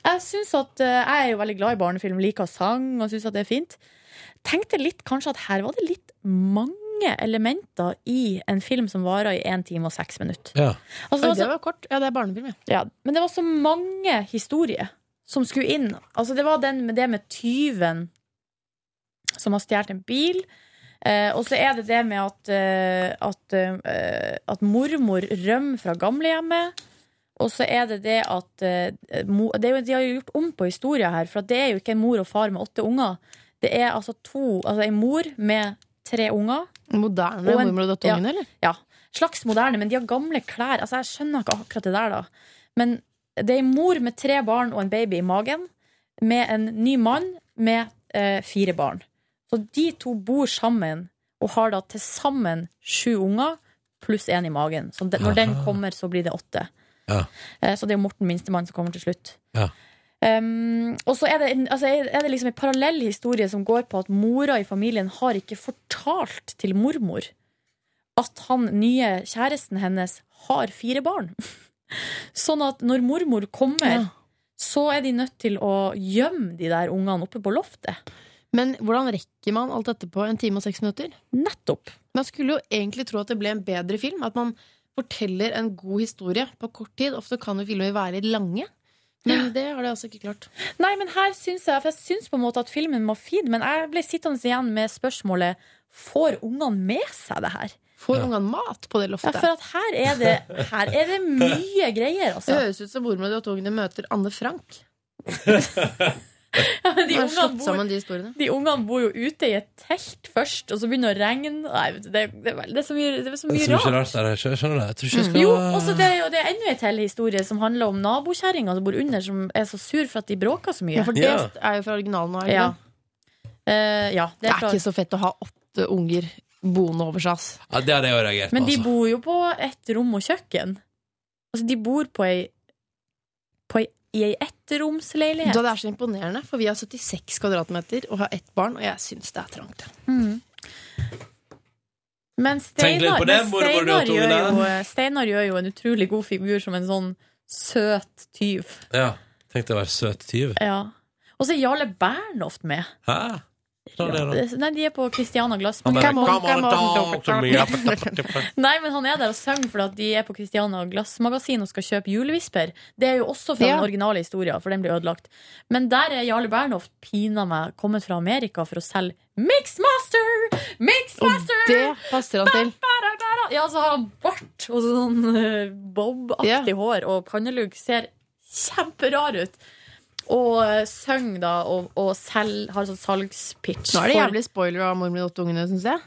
Jeg synes at eh, Jeg er jo veldig glad i barnefilm, liker sang og syns at det er fint. Tenkte litt kanskje at her var det litt mange elementer i en film som varer i 1 time og 6 minutter. Ja. Altså, det Oi, var det var kort. Ja, det er barnefilm, ja. ja, men det var så mange historier som skulle inn. Altså, det var den med det med tyven som har stjålet en bil. Eh, og så er det det med at, eh, at, eh, at mormor rømmer fra gamlehjemmet. Og så er det det at eh, det jo, De har jo gjort om på historia her, for det er jo ikke en mor og far med åtte unger. Det er altså to, altså en mor med tre unger. Moderne Og en- mormor og datter åtte ja. eller? Ja, slags moderne, men de har gamle klær. Altså, jeg skjønner ikke akkurat det der, da. Men det er en mor med tre barn og en baby i magen, med en ny mann med eh, fire barn. Så de to bor sammen og har da til sammen sju unger pluss én i magen. Så de, når den kommer, så blir det åtte. Ja. Eh, så det er Morten minstemann som kommer til slutt. Ja. Um, og så er det, altså, er det liksom en parallell historie som går på at mora i familien har ikke fortalt til mormor at han nye kjæresten hennes har fire barn. Sånn at når mormor kommer, Ja. så er de nødt til å gjemme de der ungene oppe på loftet. Men hvordan rekker man alt dette på en time og seks minutter? Nettopp. Man skulle jo egentlig tro at det ble en bedre film. At man forteller en god historie på kort tid. Ofte kan jo filmer være litt lange. Men det har de altså ikke klart. Nei, men her syns jeg For jeg syns på en måte at filmen var fin, men jeg ble sittende igjen med spørsmålet Får ungene med seg det her? Får Ja. ungene mat på det loftet? Ja, for at her er det, her er det mye greier, altså. Det høres ut som mormor og de åtte ungene møter Anne Frank. Ja, men de ungene bor de. De ungene bor jo ute i et telt først, og så begynner det å regne. Nei, det, det, er det er så mye, det er så Det er mye så rart. rart der. Jeg skjønner- det. Jeg tror ikke jeg skal Jo, også det, er det er enda en til historie som handler om nabokjerringa som bor under, som er så sur for at de bråker så mye. Ja, for det Ja. er jo fra originalen er det Ja. det? er, det er ikke så fett å ha åtte unger boende over seg, ass. Ja, det hadde jeg reagert på. Men de altså. bor jo på ett rom og kjøkken. Altså, de bor på ei, på ei i ei ettromsleilighet. Da det er så imponerende, for vi har 76 kvadratmeter og har ett barn, og jeg syns det er trangt. Mm. Men Steinar, Steinar, gjør Steinar gjør jo en utrolig god figur som en sånn søt tyv. Ja. Tenk deg å være søt tyv. Ja. Og så er Jarle Bernhoft med. Hæ? Ja, Nei, de er på Christiana on, "Come on, come on, talk to me." Nei, men han er der og synger fordi at de er på Christiana Glassmagasin og skal kjøpe julevisper. Det er jo også fra Ja. den originale historien, for den blir ødelagt. Men der er Jarle Bernhoft pina meg kommet fra Amerika for å selge Mixmaster! Og Mixmaster! det passer han til. Ja, så har han bart og sånn eh, bob-aktig Ja. hår, og pannelugg ser kjemperar ut. Og uh, synger da og, og selv, har sånn salgspitch. Nå er det jævlig spoiler av mormor og de åtte ungene, syns jeg.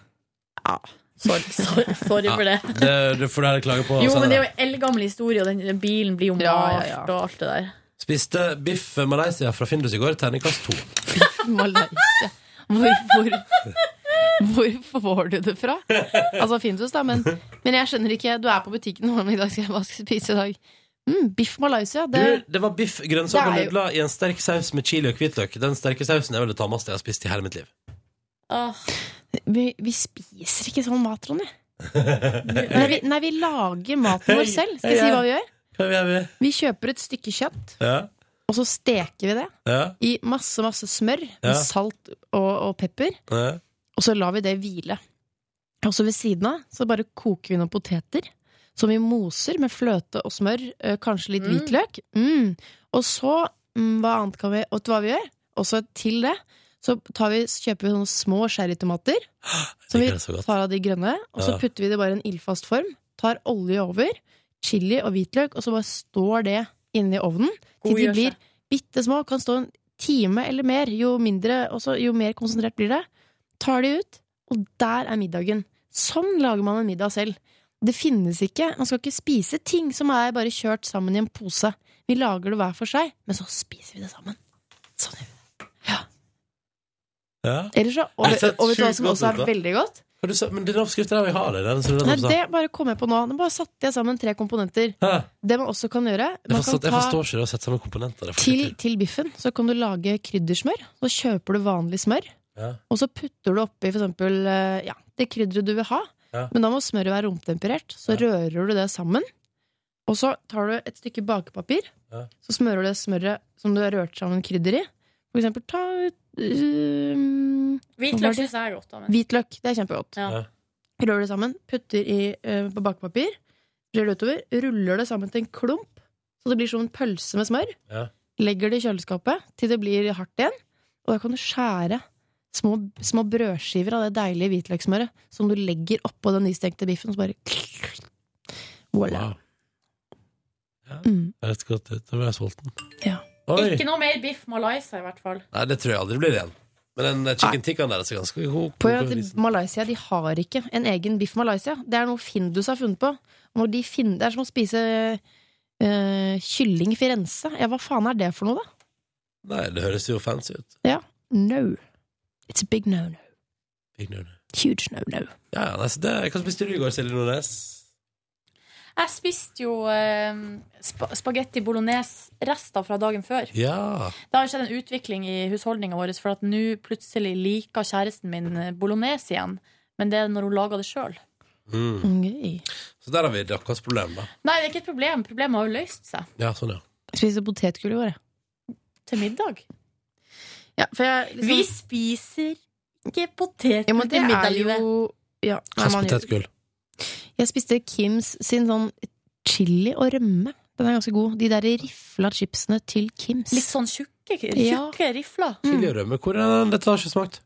Ja, sorry, sorry, sorry for det. Det, det får du heller klage på. Jo, men det er jo en eldgammel historie, og den, den bilen blir jo malt Ja, ja, ja. og alt det der. Spiste biff Malaysia fra Findus i går, terningkast to. Malaysia. Hvorfor Hvor får du det fra? Altså Findus, da, men, men jeg skjønner ikke. Du er på butikken i dag skal jeg hva skal jeg spise i dag. Mm, biff Malaysia. Det, Du, det var biff, grønnsaker og er jo- nudler i en sterk saus med chili og hvitløk. Den sterke sausen er vel det tammeste jeg har spist i hele mitt liv. Åh, vi, vi spiser ikke sånn mat, Ronny. Nei vi, nei, vi lager maten vår selv. Skal jeg si hva vi gjør? Vi? Vi kjøper et stykke kjøtt, Ja, og så steker vi det ja, i masse, masse smør, Ja. med salt og, og pepper. Og så lar vi det hvile. Og så ved siden av så bare koker vi noen poteter. Som vi moser med fløte og smør, eh, kanskje litt Mm. hvitløk. Mm. Og så, mm, hva annet kan vi Og vet du hva vi gjør? Også til det så tar vi, kjøper vi sånne små sherrytomater. Som vi tar av de grønne, og så Ja. putter vi det bare i en ildfast form. Tar olje over, chili og hvitløk, og så bare står det inni ovnen til de blir bitte små. Kan stå en time eller mer. Jo mindre, også, jo mer konsentrert blir det. Tar de ut, og der er middagen. Sånn lager man en middag selv. Det finnes ikke, Man skal ikke spise ting som er bare kjørt sammen i en pose. Vi lager det hver for seg, men så spiser vi det sammen. Sånn gjør vi det. Ja. Ja. Ellers så, og, og vet du hva som også er veldig godt? Sa- Men den oppskriften der vi har det, den den, Nei, det bare kom jeg på nå. Nå bare satte jeg sammen tre komponenter. Hæ? Det man også kan gjøre man forstår, kan jeg forstår ikke det å sette sammen komponenter. Til, til biffen så kan du lage kryddersmør. Så kjøper du vanlig smør, Ja. og så putter du oppi for eksempel eh, ja, det krydderet du vil ha. Ja. Men da må smøret være romtemperert. Så Ja. rører du det sammen. Og så tar du et stykke bakepapir. Ja. Så smører du det smøret som du har rørt sammen krydder i. For eksempel ta uh, Hvitløk syns jeg er godt. Da, men. hvitløk. Det er kjempegodt. Ja. Ja. Rører det sammen, putter i, uh, på bakepapir, rører det utover, ruller det sammen til en klump, så det blir som en pølse med smør. Ja. Legger det i kjøleskapet til det blir hardt igjen, og da kan du skjære små, små brødskiver av det deilige hvitløkssmøret som du legger oppå den nystekte biffen, og så bare Voilà. Wow. Ja, Mm. det høres godt ut. Da ble jeg sulten. Ja. Oi. Ikke noe mer biff Malaysia, i hvert fall. Nei, det tror jeg aldri blir igjen. Men den chicken tikkaen der er så ganske god. På. Malaysia de har ikke en egen biff Malaysia. Det er noe Findus har funnet på. Når de finner, det er som å spise eh, kylling Firenze. Ja, hva faen er det for noe, da? Nei, det høres jo fancy ut. Ja. No. It's a big no-no. Big no, no. Huge no-no. Ja, ja, nei, det, Hva spiste du i går, Silje Nordnes? Jeg spiste jo eh, sp spagetti bolognese-rester fra dagen før. Ja. Det har skjedd en utvikling i husholdninga vår, for at nå plutselig liker kjæresten min eh, bolognese igjen. Men det er når hun lager det sjøl. Mm. Gøy. Så der har vi deres problem, da. Nei, det er ikke et problem. Problemet har jo løst seg. Ja, sånn, ja. Jeg spiste potetgull i går, jeg. Til middag. Ja, for jeg liksom, Vi spiser ikke potet ja, men det til middag, er jo ja, potetgull? Jeg spiste Kims sin sånn chili og rømme. Den er ganske god. De der rifla chipsene til Kims. Litt sånn tjukke, Ja. tjukke rifler. Chili og rømme. Hvor er den? Dette har ikke smakt.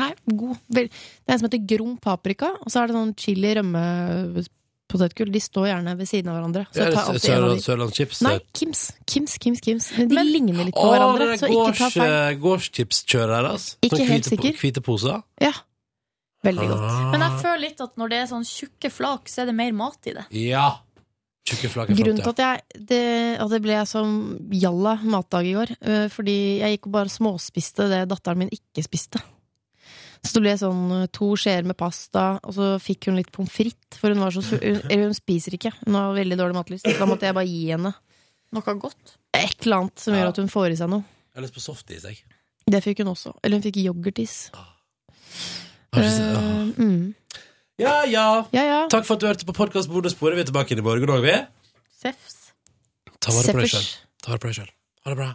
Nei, god. Det er en som heter Grom paprika, og så er det sånn chili rømme potetgull. De står gjerne ved siden av hverandre. Så jeg tar alltid en av de. Sørlandschips? Nei, Kims. Kims, Kims, Kims. Men de Men- ligner litt på Å, hverandre, det så ikke ta feil. eh, gårdschipskjøret deres? Ikke Sånn helt hvite sikker. Hvite poser? Ja. Veldig godt. Ah. Men jeg føler litt at når det er sånn tjukke flak, så er det mer mat i det. Ja! Tjukke flak er Grunnen til at, jeg, det, at det ble som jalla matdag i går, øh, fordi jeg gikk og bare småspiste det datteren min ikke spiste. Så det ble sånn øh, to skjeer med pasta, og så fikk hun litt pommes frites, for hun var så sur. hun, hun spiser ikke. Hun har veldig dårlig matlyst. Da måtte jeg bare gi henne Noe godt. et eller annet som Ja. gjør at hun får i seg noe. Jeg har lyst på softis, jeg. Det fikk hun også. Eller hun fikk yoghurtis. Har ikke sett- Eh, mm. Ja, ja. Ja, ja. Takk for at du hørte på podkast Bonussporet. Vi er tilbake inn i morgen òg, vi. Sefs. Ta vare på deg sjøl. Ta vare på deg sjøl. Ha det bra.